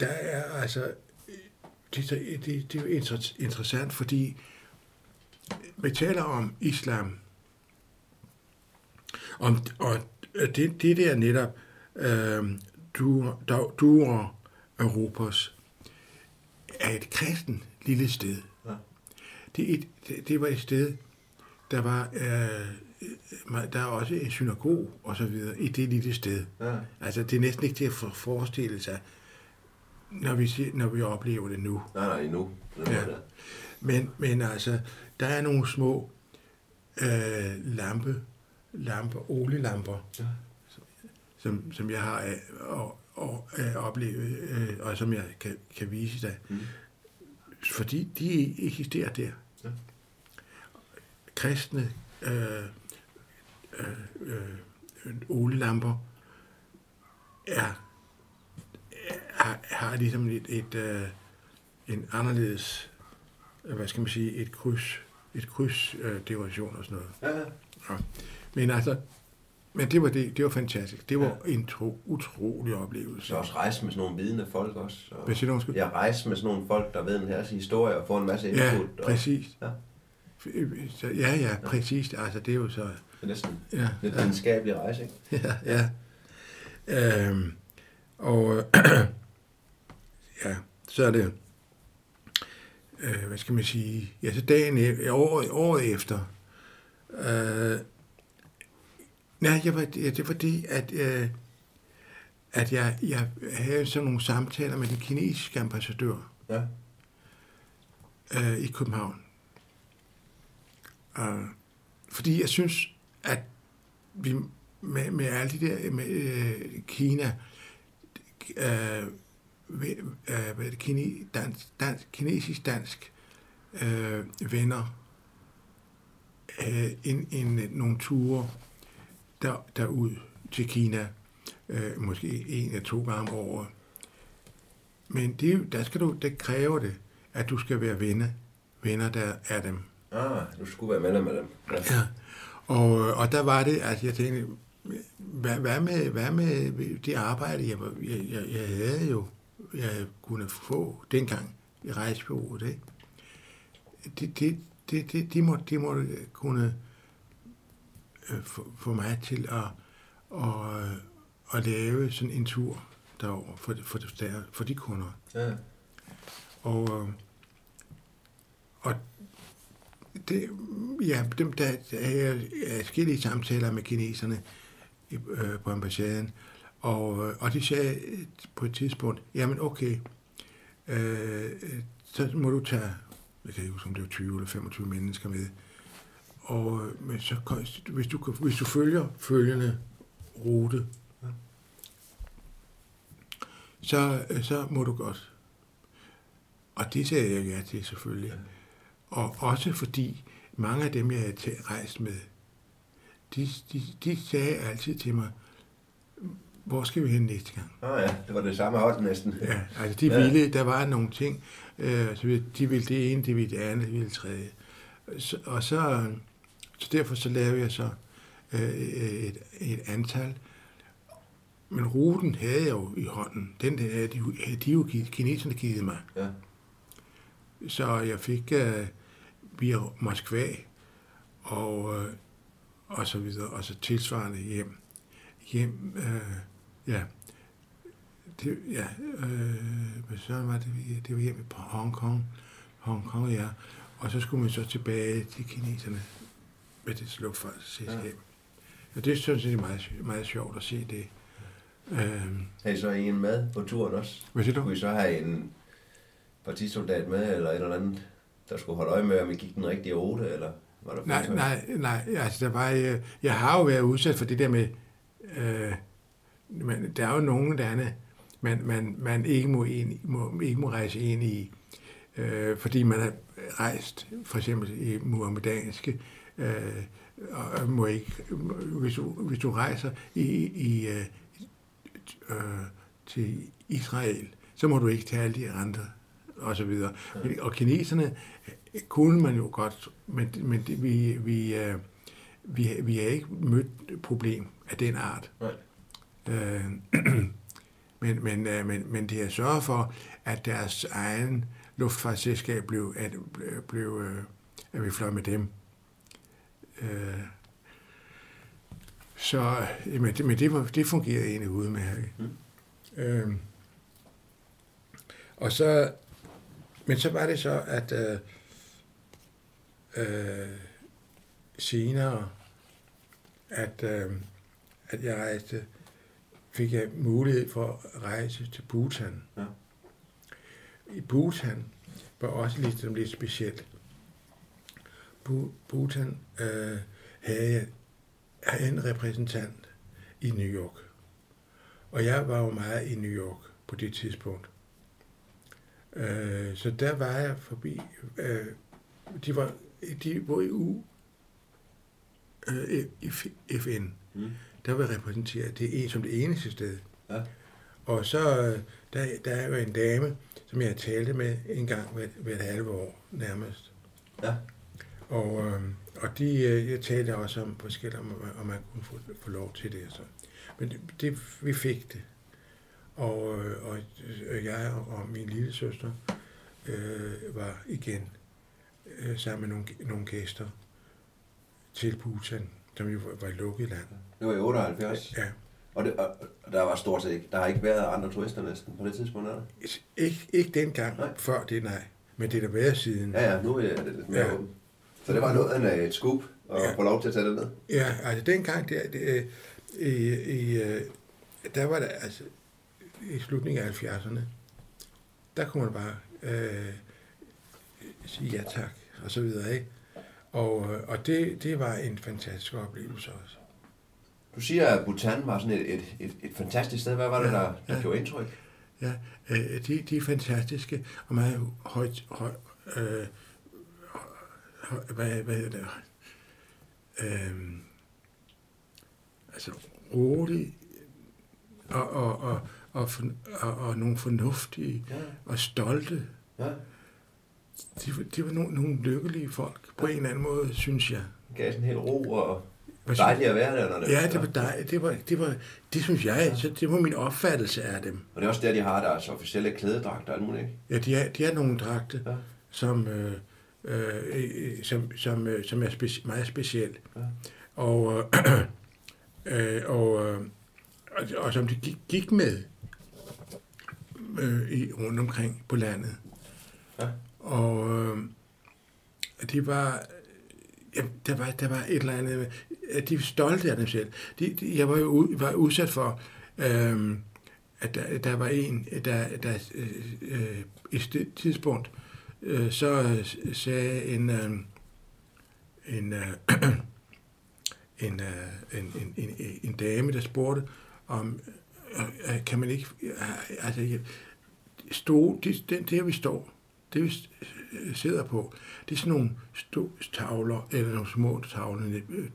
der er altså det, det, det, er jo inter- interessant, fordi vi taler om islam, om, og det, det der netop, øh, du, du Europas, er et kristen lille sted. Ja. Det, et, det, det var et sted, der var, øh, der er også en synagog og så videre i det lille sted. ja. Altså, det er næsten ikke til at for- forestille sig, når vi, siger, når vi oplever det nu. Nej, nej, den Ja. Men, men altså, der er nogle små øh, lampe, lamper, olielamper, Ja. som, som jeg har af, og, og, øh, opleve, øh, og som jeg kan, kan vise dig. Mm. Fordi de eksisterer der. Ja. Kristne øh, øh, øh, olielamper er, har, har ligesom et, et, øh, en anderledes, øh, hvad skal man sige, et kryds, et kryds øh, dekoration og sådan noget. Ja, ja. Men altså, men det var, det, det var fantastisk. Det var ja. en tro, utrolig oplevelse. Så også rejse med sådan nogle vidende folk også. Og Hvad siger du, Jeg rejse med sådan nogle folk, der ved en her historie og får en masse input. Ja, præcis. Og, ja. Ja, ja, præcis. Altså, det er jo så... Det er næsten ja, lidt ja. videnskabelig rejse, ikke? Ja, ja. Øhm, og ja, så er det... Øh, hvad skal man sige? Ja, så dagen, e- året, året efter... Øh, Nej, jeg var, det var det, at, øh, at jeg, jeg havde sådan nogle samtaler med den kinesiske ambassadør ja. øh, i København. Uh, fordi jeg synes, at vi med, med alle de der med øh, Kina, øh, øh, det, kine, dansk, dansk, kinesisk-dansk øh, venner øh, en, en, nogle ture der, derud til Kina, øh, måske en eller to gange om året. Men det, der skal du, det kræver det, at du skal være venner, venner der er dem. Ah, du skulle være venner med dem. Ja. ja. Og, og der var det, at jeg tænkte, hvad, hvad, med, hvad med det arbejde, jeg, jeg, jeg, jeg havde jo, jeg kunne få dengang i rejsebureauet, ikke? Det, det, det, det, de, må, de må kunne øh, få mig til at, øh, at lave sådan en tur derover for, for, der, for de kunder. Ja. Og, øh, og det, ja, dem, der, der er forskellige samtaler med kineserne øh, på ambassaden, og, og de sagde på et tidspunkt, jamen okay, øh, så må du tage, jeg kan ikke huske, om det var 20 eller 25 mennesker med, og men så, hvis, du, hvis du følger følgende rute, så, så må du godt. Og det sagde jeg ja til selvfølgelig. Og også fordi mange af dem, jeg havde rejst med, de, de, de sagde altid til mig, hvor skal vi hen næste gang? Ah ja, det var det samme hold næsten. Ja, altså de ja. ville, der var nogle ting, øh, så de ville det ene, de ville det andet, de ville det tredje. Så, og så, så derfor så lavede jeg så øh, et, et antal. Men ruten havde jeg jo i hånden. Den havde de, havde de jo givet, kineserne givet mig. Ja. Så jeg fik øh, via Moskva og, øh, og så videre, og så tilsvarende hjem. Hjem, øh, ja. Det, ja, øh, så var det, det var hjem på Hongkong. Hongkong, ja. Og så skulle man så tilbage til kineserne med det luftfartsselskab. Ja. Og det synes jeg er meget, meget sjovt at se det. Øhm. Har I så en med på turen også? Hvad siger du? Kunne I så have en partisoldat med, eller et eller andet, der skulle holde øje med, om I gik den rigtige rute, eller var der Nej, nej, nej, altså der var, jeg, jeg har jo været udsat for det der med, øh, men der er jo nogen lande, man, man, man ikke, må ind, må, ikke må rejse ind i, øh, fordi man har rejst for eksempel i muhammedanske øh, og må ikke, hvis, du, hvis du rejser i, i, øh, øh, til Israel, så må du ikke tage alle de andre, og så videre. Og kineserne kunne man jo godt, men, men det, vi, vi, øh, vi, vi har ikke mødt problem af den art. Øh, men, men, øh, men, men det har sørget for, at deres egen luftfartsselskab blev, at, blev, øh, at vi fløj med dem. Øh, så men det, men det, var, det fungerede egentlig udmærket. Mm. Øh, og så, men så var det så, at øh, øh, senere, at, øh, at jeg rejste, fik jeg mulighed for at rejse til Bhutan. Ja. I Bhutan var også lidt, lidt specielt. Bhutan øh, havde, havde en repræsentant i New York. Og jeg var jo meget i New York på det tidspunkt. Øh, så der var jeg forbi. Øh, de var, de var i U, øh, FN. Mm. Der var repræsenteret det som det eneste sted. Ja. Og så, øh, der, der er jo en dame, som jeg talte med en gang hver, hvert halve år nærmest. Ja. Og, øh, og de, øh, jeg talte også om forskellige, om, om man kunne få, få lov til det. og Så. Men det, det, vi fik det. Og, øh, og øh, jeg og min lille søster øh, var igen øh, sammen med nogle, nogle gæster til Bhutan, som jo var, et lukket land. Det var i 78. Ja. Og, det, og der var stort set ikke, der har ikke været andre turister næsten på det tidspunkt, er der? Ikke, ikke dengang, Nej. før det, nej. Men det er der været siden. Ja, ja, nu er det lidt mere Ja. åbent. Så det var noget af et scoop at Ja. få lov til at tage det ned. Ja, altså dengang, der, det, øh, i, i, øh, der var der, altså, i slutningen af 70'erne, der kunne man bare øh, sige ja tak, og så videre, ikke? Og, øh, og det, det var en fantastisk oplevelse også. Du siger, at Bhutan var sådan et, et, et, et fantastisk sted. Hvad var det, Ja, der, der ja. gjorde indtryk? Ja, øh, de, de er fantastiske, og meget højt, højt øh, høj, hvad, hvad hedder det? Øh, altså rolig, og, og, og, og, for, og, og nogle fornuftige Ja, og stolte. ja. De, var- de var nogle, nogle lykkelige folk, på en eller anden måde, synes jeg. Det gav sådan helt ro og Hvad dejligt at være der. Når det Ja, det var dejligt. Det, var, det, var, det synes jeg, så det var min opfattelse af dem. Og det er også der, de har deres officielle klædedragt og alt muligt, ikke? Ja, de er, de er nogle dragte, Ja. som, øh, øh, som, som, øh, som er speci- meget speciel. Ja. Og, øh, øh, og, øh, og, og som de gik, gik med øh, i, rundt omkring på landet. Ja. Og øh, de var, ja, der, var, der var et eller andet, at de var stolte af dem selv. De, de, jeg var jo u, var udsat for, øh, at der, der var en, der, der øh, øh i et tidspunkt, øh, så øh, sagde en, øh, en, øh, en, øh, en, en, en, en dame, der spurgte om, øh, øh kan man ikke, øh, altså, stå, det, det, her vi står, det vi øh, sidder på, det er sådan nogle tavler, eller nogle små tavler nede, øh,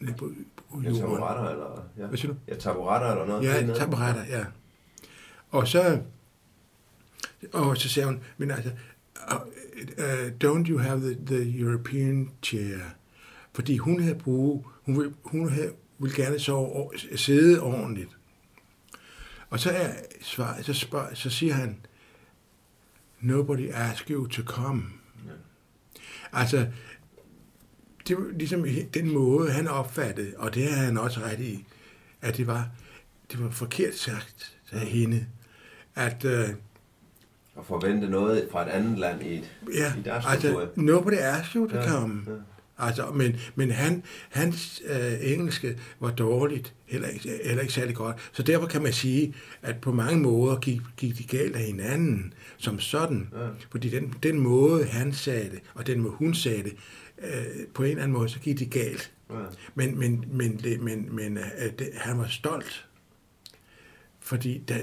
nede, på, på Ja, jorden. taburetter eller... Ja, Hvad siger du? ja taburetter eller noget. Ja, taburetter, ja. Og så, og så sagde hun, men altså, uh, don't you have the, the European chair? Fordi hun havde brug, hun vil, hun havde, vil gerne sove, sidde ordentligt. Og så er svar, så, spørger, så siger han, nobody asked you to come. Ja. Altså, det var ligesom den måde, han opfattede, og det har han også ret i, at det var, det var forkert sagt af hende, at øh, Og forvente noget fra et andet land i, et, ja, i deres altså, kultur. nobody asked you to Ja, come. ja. Altså, men, men han, hans øh, engelske var dårligt, heller ikke, heller ikke særlig godt. Så derfor kan man sige, at på mange måder gik, gik de galt af hinanden som sådan. Ja. Fordi den, den måde, han sagde det, og den måde, hun sagde det, øh, på en eller anden måde, så gik de galt. Ja. Men, men, men, det, men, men øh, det, han var stolt. Fordi der,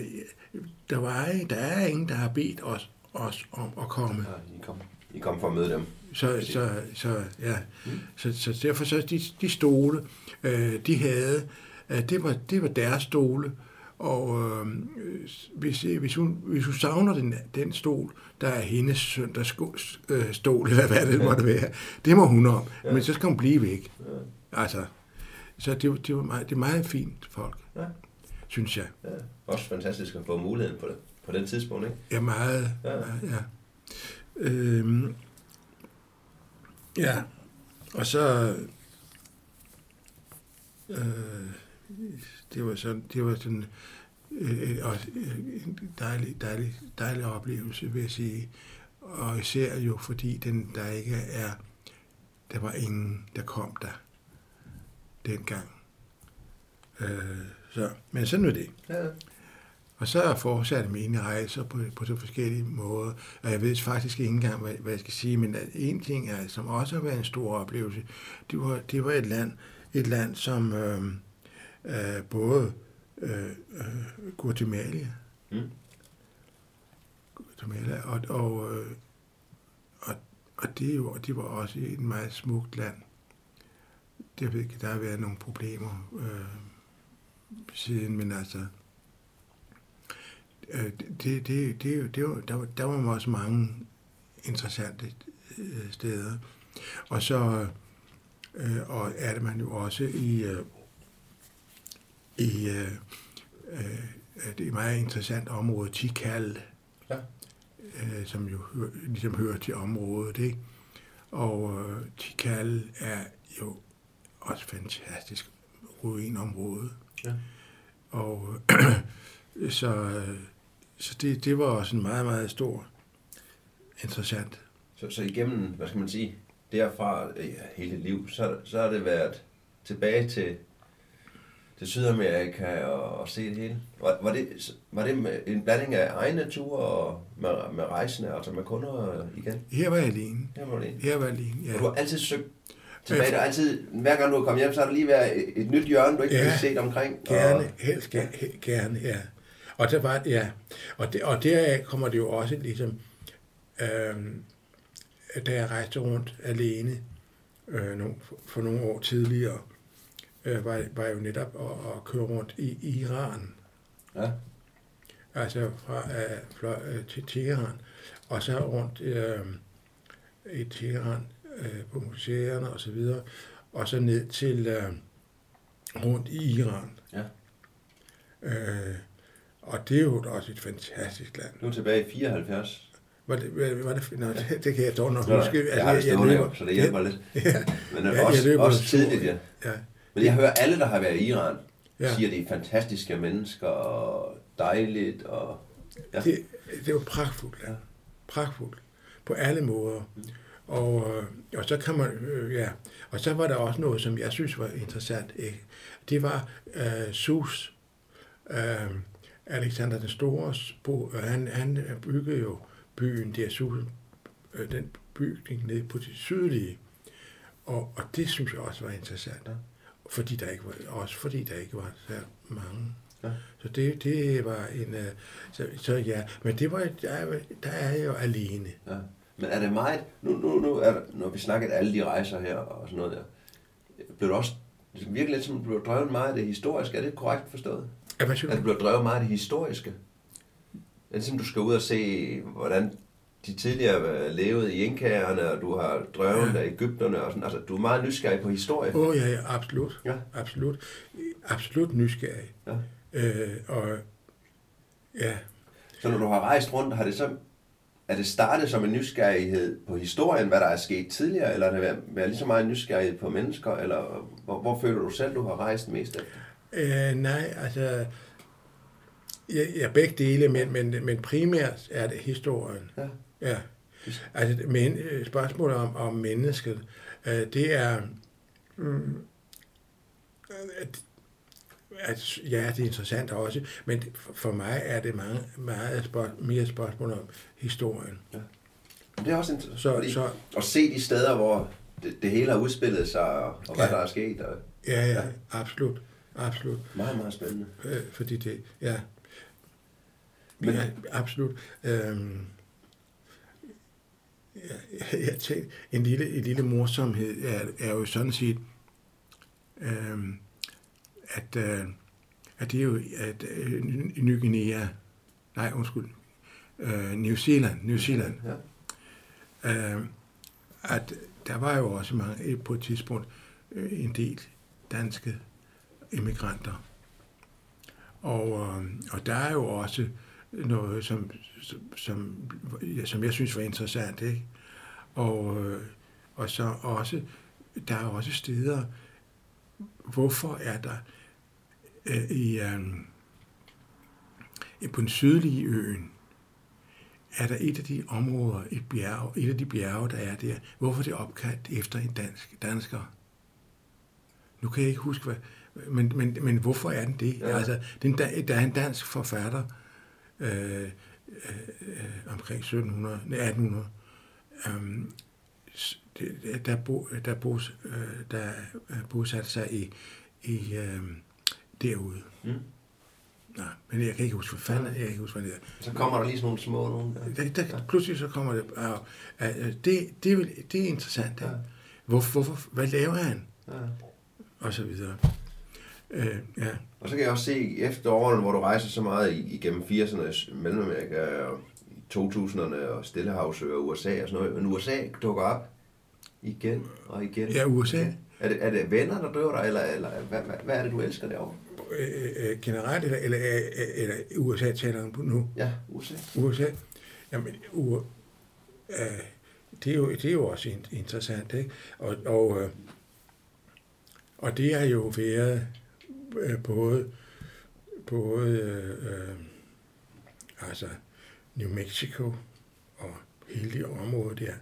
der, var, der er ingen, der har bedt os, os om at komme. Ja, I kom, I kom for at møde dem. Så, så, så, ja. så, så derfor så de, de stole, øh, de havde, øh, det, var, det var deres stole, og øh, hvis, hvis, hun, hvis hun savner den, den stol, der er hendes søndagsstol, øh, eller hvad det måtte være, det må hun om, Ja. men så skal hun blive væk. Ja. Altså, så det, var- det, var meget, det er meget fint folk, Ja. synes jeg. ja. Også fantastisk at få muligheden på det. På den tidspunkt, ikke? Ja, meget. Ja. Ja. ja. Øhm, ja, og så... Øh, det var sådan, det var sådan øh, også en dejlig, dejlig, dejlig oplevelse, vil jeg sige. Og især jo, fordi den, der ikke er... Der var ingen, der kom der dengang. Øh, så, men sådan var det. Ja. Og så fortsatte mine rejser på, på så forskellige måder. Og jeg ved faktisk ikke engang, hvad, hvad jeg skal sige, men at en ting, er, som også har været en stor oplevelse, det var, det var et land, et land som øh, øh, både øh, øh, Guatemala. Mm. Guatemala, og, og, øh, og, og det, jo, det var også et meget smukt land. Ikke, der har været nogle problemer øh, siden, men altså, øh, det, det, det, det, var, der, var, der var også mange interessante øh, steder. Og så øh, og er det man jo også i, øh, i øh, øh, det et meget interessant område, Tikal, Ja. øh, som jo hø- ligesom hører til området. Ikke? Og øh, Tikal er jo også fantastisk ruinområde. Ja. Og øh, så, øh, så det, det var også en meget, meget stor, interessant. Så, så igennem, hvad skal man sige, derfra ja, hele liv, så, så har det været tilbage til, til Sydamerika og, og se det hele. Var, var, det, var det en blanding af egne ture og med, med rejsende, altså med kunder igen? Her var jeg alene. Her var en. Her var jeg alene, Ja. Og du har altid søgt tilbage, er altid, hver gang du er kommet hjem, så har der lige været et, nyt hjørne, du ikke Ja. har set omkring. Gerne, Og, helst gerne, gerne, ja. Og der var, ja, og, det, og deraf kommer det jo også ligesom, øhm, da jeg rejste rundt alene øh, nogle, for nogle år tidligere, øh, var, var jeg jo netop at, at køre rundt i Iran, ja. altså fra øh, fløj, øh, til Teheran, og så rundt øh, i Teheran øh, på museerne og så videre, og så ned til øh, rundt i Iran. Ja. Øh, og det er jo også et fantastisk land. Nu tilbage i 74. Var det, var, det, nå, det, det kan jeg dog nok huske. jeg har det stående jo, så det hjælper lidt. Ja, Men Ja, jeg også, løber også tidligt, ja. ja. Men jeg hører alle, der har været i Iran, Ja. siger, at det er fantastiske mennesker og dejligt. Og, ja. Det, det var pragtfuldt. Ja. Pragtfuldt. På alle måder. Og, øh, og så kan man, øh, ja, og så var der også noget, som jeg synes var interessant. Ikke? Det var øh, Sus, øh, Alexander den Store, bo, øh, han, han byggede jo byen der, Sus, øh, den bygning nede på det sydlige. Og, og det synes jeg også var interessant. Ja. Fordi der ikke var, også fordi der ikke var så mange. Ja. Så det, det var en... øh, Så, så ja, men det var, der, er- der er jeg jo alene. Ja. Men er det meget, nu, nu, nu er når vi snakker alle de rejser her og sådan noget der, blev det også det virker lidt som, blev drevet meget af det historiske. Er det korrekt forstået? Ja, hvad At du? du blev drevet meget af det historiske? Er det som, du skal ud og se, hvordan de tidligere levede i inkagerne, og du har drøvet Ja. af Ægypterne og sådan. Altså, du er meget nysgerrig på historie. Åh, oh, ja, ja, absolut. Ja. Absolut. Absolut nysgerrig. Ja. Øh, og ja, Så når du har rejst rundt, har det så, er det startet som en nysgerrighed på historien, hvad der er sket tidligere, eller har det været, været lige så meget nysgerrighed på mennesker, eller hvor, hvor føler du selv, du har rejst mest efter? øh, nej, altså... Ja, ja, begge dele, men, men, men primært er det historien. Ja. Ja. Altså, men øh, spørgsmålet om, om mennesket, øh, det er... Mm, at, at, ja, det er interessant også, men for- mig er det mange, meget spørg, mere spørgsmål om historien. Men det er også interessant, Så, fordi så at se de steder, hvor det, det hele har udspillet sig, og, og hvad Ja. der er sket, og ja, ja, absolut, absolut. meget, meget spændende. Øh, fordi det, ja. Men- ja, absolut. Øhm, ja, jeg tænkte, en lille, en lille morsomhed er, er jo sådan set, øhm, at, øh, at det er jo, at øh, Ny Guinea, nej, undskyld, øh, New Zealand, New Zealand, Ja. øh, at der var jo også mange, på et tidspunkt øh, en del danske immigranter. Og, øh, og der er jo også noget, som, som, som, ja, som jeg synes var interessant. Ikke? Og, øh, og så også, der er også steder, hvorfor er der øh, i, øh, på den sydlige øen, er der et af de områder, et, bjerg, et af de bjerge, der er der, hvorfor er det opkaldt efter en dansk, dansker? Nu kan jeg ikke huske, hvad, men, men, men hvorfor er den det? Ja. Altså, den, der, der er en dansk forfatter øh, øh, øh, omkring 1700, nej, 1800, øhm, s- det- der, bo, der, bos, øh, der øh, bosatte sig i, i øh, derude. Mm. Nej, men jeg kan ikke huske, hvad fanden, jeg kan ikke huske, hvad det er. Så kommer der lige sådan nogle små nogle der. Der, der, pludselig så kommer det, uh, uh, det, det, er det er interessant? Ja. Hvor, hvorfor, hvad laver han? Ja. Og så videre. Uh, ja, Og så kan jeg også se efter årene, hvor du rejser så meget i- igennem 80'erne, Mellemamerika og i 2000'erne og Stillehavsøer og USA og sådan noget. Men USA dukker op igen og igen. ja USA. Er det, er det venner, der driver dig, eller, eller hvad, hvad, hvad er det, du elsker derovre? Øh, øh, generelt, eller, eller, eller, USA taler om nu? Ja, USA. USA? Jamen, U, øh, det, er jo, det er jo også in- interessant, ikke? Og, og, øh, og det har jo været øh, både, både øh, øh, altså New Mexico og hele det område der,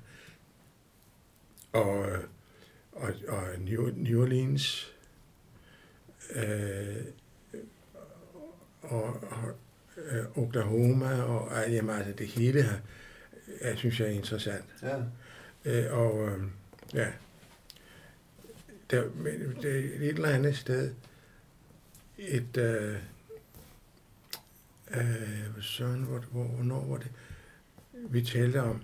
og, øh, og, og New, New Orleans, øh, og, og øh, Oklahoma, og øh, jamen, altså det hele her, jeg synes jeg er interessant. Ja. Øh, og øh, ja, der, men det er et eller andet sted, et, øh, øh, Søren, hvor, hvor, hvornår var det, vi talte om,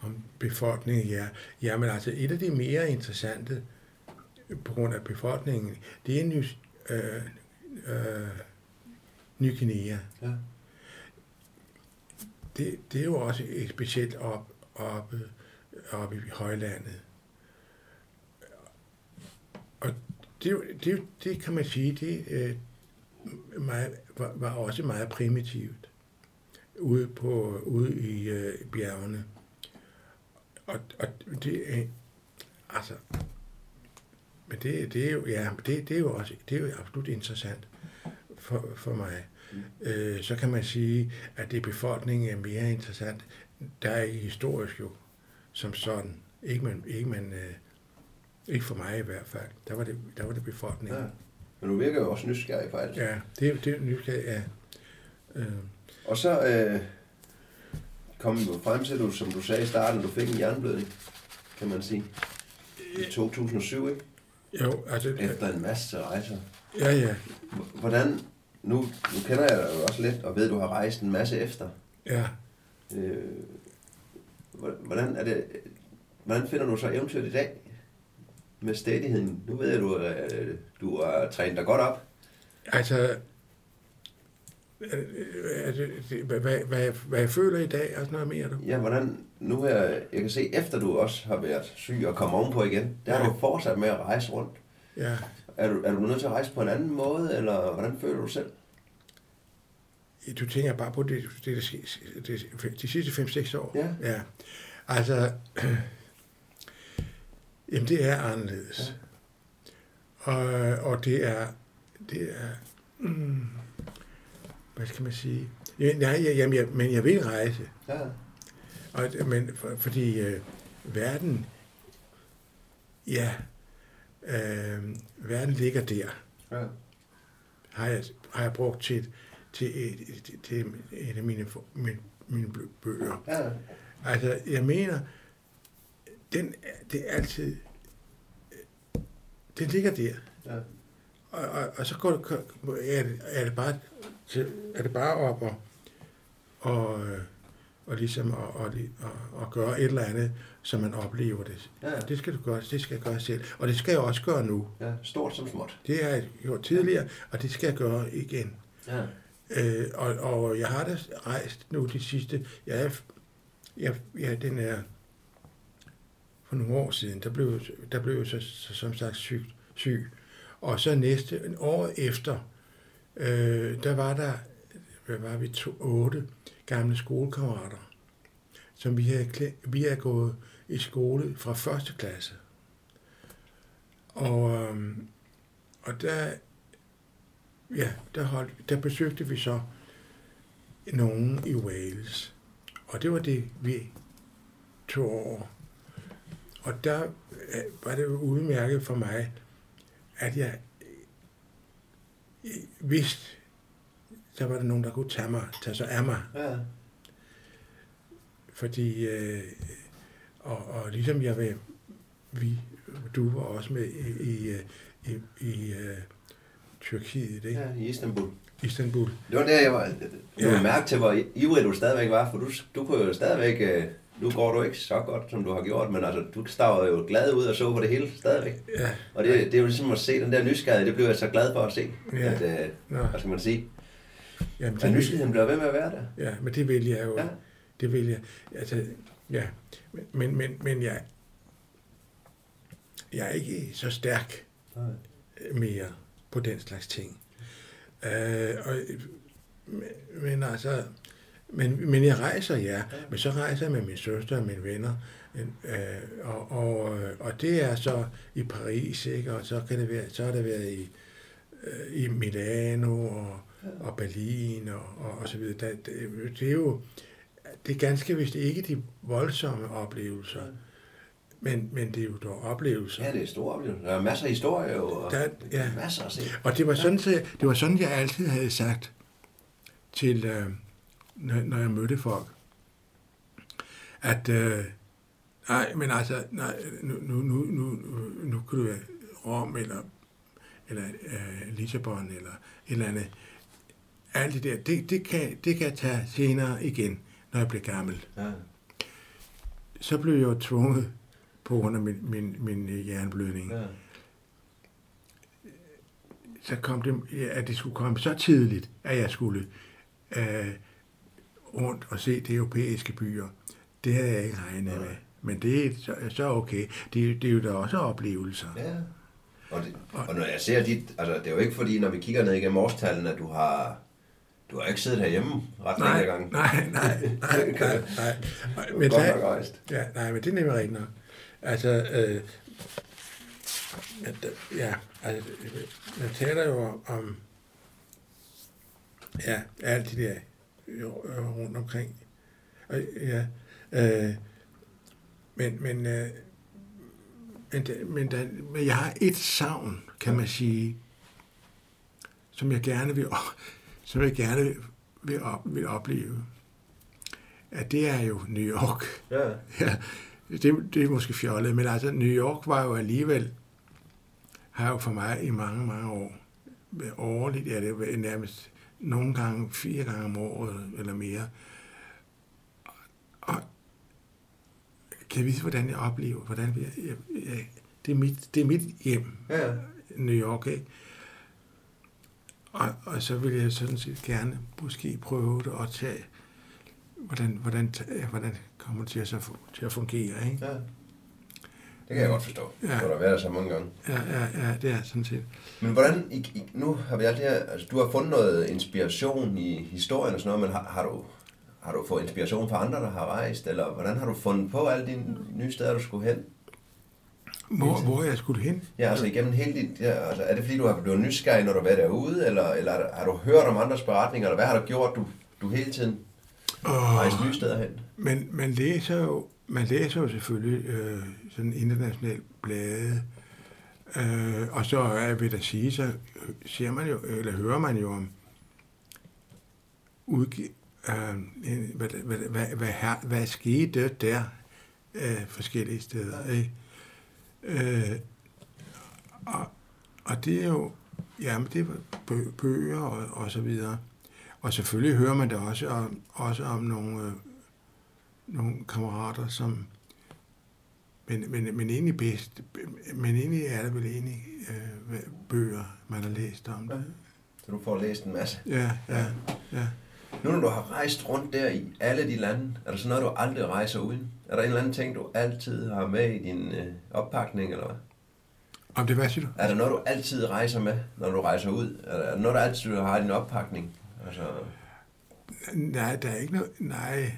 om befolkningen, ja. Jamen altså, et af de mere interessante, på grund af befolkningen, det er Ny, øh, øh, Ny Guinea. ja. Det, det er jo også specielt op, oppe, oppe i højlandet. Og det, det, det kan man sige, det øh, meget, var, var også meget primitivt ude, på, ude i øh, bjergene. Og, og det er, altså, men det, det er jo, ja, det, det er jo også, det er jo absolut interessant for, for mig. Øh, så kan man sige, at det befolkningen er mere interessant. Der er historisk jo, som sådan. Ikke, man, ikke, man, øh, ikke for mig i hvert fald. Der var det, der var det befolkningen. ja. Men du virker jo også nysgerrig alt. Ja, det, det er nysgerrig, ja. Øh, Og så øh, kom vi jo frem til, du, som du sagde i starten, du fik en jernblødning, kan man sige. I 2007, ikke? jo, altså, Efter en masse rejser. ja, ja, Hvordan, nu, nu kender jeg dig jo også lidt, og ved, du har rejst en masse efter. ja. Øh, hvordan, er det, hvordan finder du så eventyret i dag? Med stedigheden. Nu ved jeg, du, øh, du har trænet dig godt op. Altså, hvad, hvad, hvad, hvad jeg føler i dag, og sådan noget mere, du. Ja, hvordan, nu her, jeg kan se, efter du også har været syg og kommet ovenpå igen, der har Ja. du fortsat med at rejse rundt. Ja, Er du, er du nødt til at rejse på en anden måde, eller hvordan føler du selv? du tænker bare på det, det, det, det, det de sidste 5-6 år. Ja. ja. Altså, jamen det er anderledes. Ja. Og, og det er, det er, mm, hvad skal man sige? Ja, nej, ja, jamen, jeg, men jeg vil rejse. Ja. Og, men for, fordi øh, verden, ja, øh, verden ligger der, ja. har jeg, har jeg brugt til, til, et, til, til et af mine, mine, mine bø- bøger. Ja. Altså, jeg mener, den, det er altid, det ligger der. ja. Og, og, og så går det, er, det, er, det bare, til- er det bare op og, og, øh, og ligesom at, og, og, og gøre et eller andet, så man oplever det. Ja. Det skal du gøre, det skal jeg gøre selv. Og det skal jeg også gøre nu. ja. Stort som småt. Det har jeg gjort tidligere, og det skal jeg gøre igen. Ja. Øh, og, og jeg har da rejst nu de sidste... Jeg er, jeg, ja, den er... For nogle år siden, der blev, der blev jeg så, så, som sagt syg, syg. Og så næste, en år efter, øh, der var der, hvad var vi, to, otte gamle skolekammerater, som vi havde, vi havde gået i skole fra første klasse. Og, øh, og der, ja, der, holdt, der besøgte vi så nogen i Wales. Og det var det, vi tog over. Og der øh, var det udmærket for mig, at jeg øh, vidste, der var der nogen, der kunne tage, mig, tage sig af mig. Ja. Fordi, øh, og, og ligesom jeg vil, vi, du var også med i, i, i, i øh, Tyrkiet, ikke? Ja, i Istanbul. Istanbul. Det var der, jeg var... Du ja. mærke til, hvor ivrig du stadigvæk var, for du, du kunne jo stadigvæk... øh, Nu går du ikke så godt, som du har gjort, men altså, du starter jo glad ud og så på det hele stadigvæk. Ja, Og det, det er jo ligesom at se den der nysgerrighed, det blev jeg så glad for at se. Ja. At, øh, Nå. hvad skal man sige? jamen, At det, vil, nysgerrigheden bliver ved med at være der. ja, men det vil jeg jo. Ja. Det vil jeg. Altså, ja. Men, men, men jeg, jeg er ikke så stærk mere på den slags ting. Øh, og, men, men altså, men, men jeg rejser, ja. Men så rejser jeg med min søster og mine venner. Øh, og, og, øh, og det er så i Paris, ikke? Og så kan det være, så har det været i, øh, i Milano og, og Berlin og, og, og så videre. Der, det, det er jo det er ganske vist ikke de voldsomme oplevelser, men, men det er jo dog oplevelser. Ja, det er store oplevelser. Der er masser af historie jo, og Der- ja. masser at se. Og det var sådan, så, det var sådan, jeg altid havde sagt til, øh, når, når jeg mødte folk, at øh, nej, men altså, nej, nu, nu, nu, nu, nu kan du være Rom eller, eller øh, Lissabon eller et eller andet. Alt det der, det, det, kan, det kan jeg tage senere igen, når jeg bliver gammel. Ja. Så blev jeg jo tvunget på grund af min, min, min øh, jernblødning. Ja. så kom det, at det skulle komme så tidligt, at jeg skulle øh, rundt og se de europæiske byer. Det havde jeg ikke regnet med. Men det er så, så okay. Det, er- det er jo da også oplevelser. Ja. Og, det, og når jeg ser dit, altså det er jo ikke fordi, når vi kigger ned igennem årstallene, at du har, du har ikke siddet herhjemme ret Nej, længe gang. nej, nej, nej, nej, nej. Men godt der, rejst. ja, nej, men det er nemlig rigtigt nok. Altså, øh, at, ja, altså, jeg taler jo om, ja, alt det der rundt omkring. Og, ja, øh, men, men, øh, men, men, der, men jeg har et savn, kan man sige, som jeg gerne vil, som jeg gerne vil, op, vil opleve. At det er jo New York. Ja. Ja, det, det er måske fjollet, men altså New York var jo alligevel, har jo for mig i mange, mange år, årligt, ja, det var nærmest nogle gange, fire gange om året eller mere. Og kan jeg vide, hvordan jeg oplever, hvordan jeg, jeg, jeg, det, er mit, det er mit hjem, Ja. New York, ikke? Og, og så vil jeg sådan set gerne måske prøve det og tage, hvordan, hvordan, hvordan kommer det til at, til at fungere, ikke? ja. Det kan jeg godt forstå. Ja. Ja. Du har været der så mange gange. Ja, ja, ja, det er sådan set. Men hvordan, i, i, nu har vi alt det her, altså du har fundet noget inspiration i historien og sådan noget, men har, har du har du fået inspiration fra andre, der har rejst, eller hvordan har du fundet på alle de nye steder, du skulle hen? Hvor, hvor jeg skulle hen? Ja, altså igennem hele dit, ja, altså, er det fordi, du har blevet nysgerrig, når du har været derude, eller, eller har du- hørt om andres beretninger, eller hvad har du gjort, du, du hele tiden Og, rejst nye steder hen? men man læser jo, man læser jo selvfølgelig øh, sådan international blade, øh, og så er vil der sige, så ser man jo, eller hører man jo om udgiv, øh, hvad, hvad, hvad, hvad, her, hvad skete der øh, forskellige steder. Ikke? Øh, og, og det er jo, jamen det er bø, bøger og, og så videre. Og selvfølgelig hører man det også om, også om nogle, øh, nogle kammerater, som men, men, men egentlig bedst, men egentlig er det vel egentlig øh, bøger, man har læst om det. Så du får læst en masse. Ja, ja, ja. Nu når du har rejst rundt der i alle de lande, er der så noget, du aldrig rejser uden? Er der en eller anden ting, du altid har med i din øh, oppakning, eller hvad? Om det, hvad siger du? Er der noget, du altid rejser med, når du rejser ud? Er der noget, du altid har i din oppakning? Altså, Nej, der er ikke noget, nej.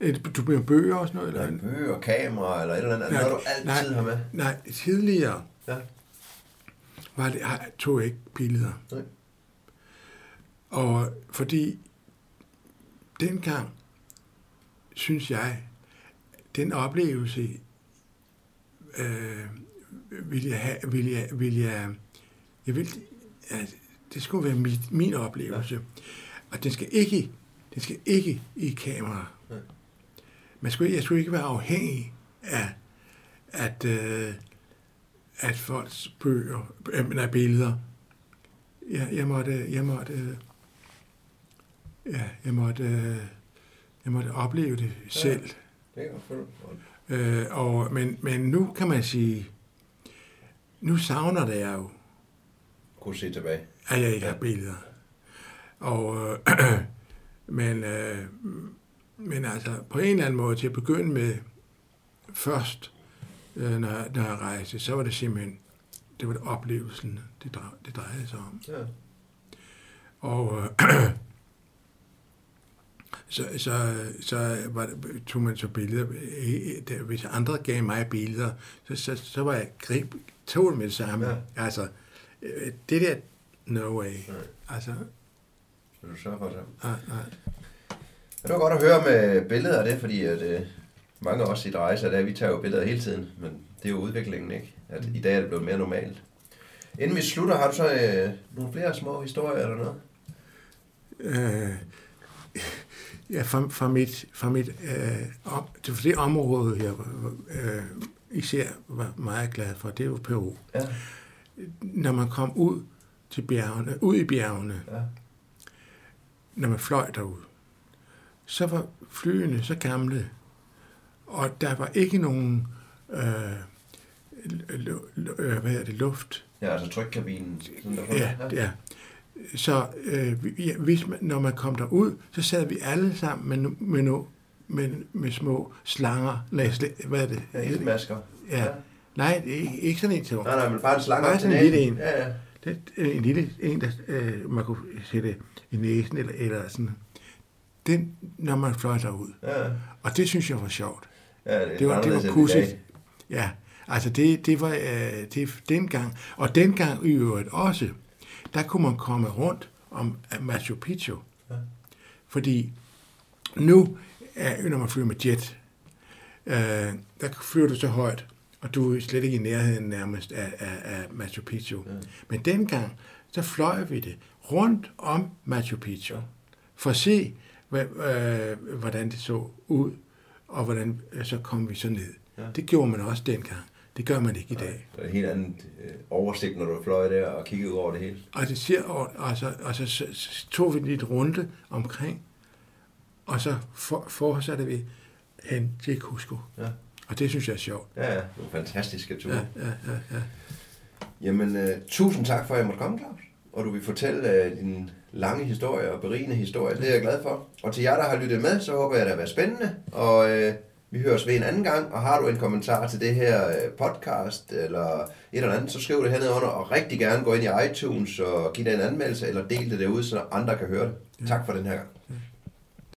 Øh, Du bliver bøger og sådan noget? Eller? er bøger, kamera eller et eller andet. Nej, noget, du altid nej. har med? Nej, tidligere Ja. var det, tog jeg ikke billeder. Nej. Og fordi dengang, synes jeg, den oplevelse, øh, ville jeg have, ville jeg, ville jeg, jeg vil, ja, det skulle være mit, min oplevelse. Og den skal ikke, den skal ikke i kamera. Man skulle, jeg skulle ikke være afhængig af, at, øh, at folks bøger, øh, nej, billeder jeg, jeg måtte, jeg måtte, øh, ja, jeg måtte, øh, jeg måtte opleve det selv. Det følge. Øh, og, men, men nu kan man sige, nu savner det jeg jo, Kunne se tilbage. at jeg ikke Ja. har billeder. Og, øh, men, øh, men altså, på en eller anden måde, til at begynde med, først, øh, når, når jeg rejste, så var det simpelthen, det var det oplevelsen, det, drej, det drejede sig om. Ja. Og øh, så, så, så var det, tog man så billeder. Der- Hvis andre gav mig billeder, så, så, så var jeg grib, tog med det samme. Ja. Ja. Altså, øh, det der, no way. Nej. Altså, Vil du sørge for det? nej, nej. Ja, det var godt at høre med billeder af det, fordi at, øh, mange af os i rejser, der, vi tager jo billeder hele tiden, men det er jo udviklingen, ikke? At i dag er det blevet mere normalt. Inden vi slutter, har du så øh, nogle flere små historier eller noget? Øh, ja, fra, fra mit, fra mit øh, om, det, for det område, jeg øh, især var meget glad for, det er jo Peru. Ja, Når man kom ud til bjergene, ud i bjergene, ja, når man fløj derud, så var flyene så gamle, og der var ikke nogen øh, øh, hvad er det, luft. ja altså trykkabinen. Sådan. Ja, ja. Så øh, vi- ja, hvis man, når man kom derud, så sad vi alle sammen med, med, no, med, med små slanger. Nej, sl- hvad er det? Ja, iltmasker. Ja. Nej, det er ikke, ikke sådan en til. Nej, nej, men bare en slange Bare sådan en lille en. Ja, ja. Det en lille en, der øh, man kunne sætte i næsen eller, eller sådan. Den, når man fløj derud. Ja, Og det synes jeg var sjovt. ja det, Det var, det var end i pudsigt. Ja, altså det, det var øh, det, dengang. Og dengang i øvrigt også, der kunne man komme rundt om Machu Picchu. Ja. Fordi nu, er, når man flyver med jet, øh, der flyver du så højt, og du er slet ikke i nærheden nærmest af, af, af Machu Picchu. Ja. Men dengang, så fløj vi det rundt om Machu Picchu, for at se, øh, hvordan det så ud, og hvordan øh, så kom vi så ned. Ja. Det gjorde man også dengang. Det gør man ikke i dag. Der er en helt anden øh, oversigt, når du fløj der og kiggede ud over det hele. Og, det siger, og, og, så, og så, så, så tog vi en lille runde omkring, og så for, fortsatte vi hen til Cusco. Ja. Og det synes jeg er sjovt. Ja, ja. Det var fantastiske ture. Ja, ja, ja, ja. Jamen, øh, tusind tak for, at jeg måtte komme, Claus. Og du vil fortælle øh, din lange historie og berigende historie. Det er jeg glad for. Og til jer, der har lyttet med, så håber jeg, det har været spændende. Og øh, vi høres ved en anden gang. Og har du en kommentar til det her øh, podcast eller et eller andet, så skriv det hernede under. Og rigtig gerne gå ind i iTunes og give det en anmeldelse, eller del det derude, så andre kan høre det. Tak for den her gang.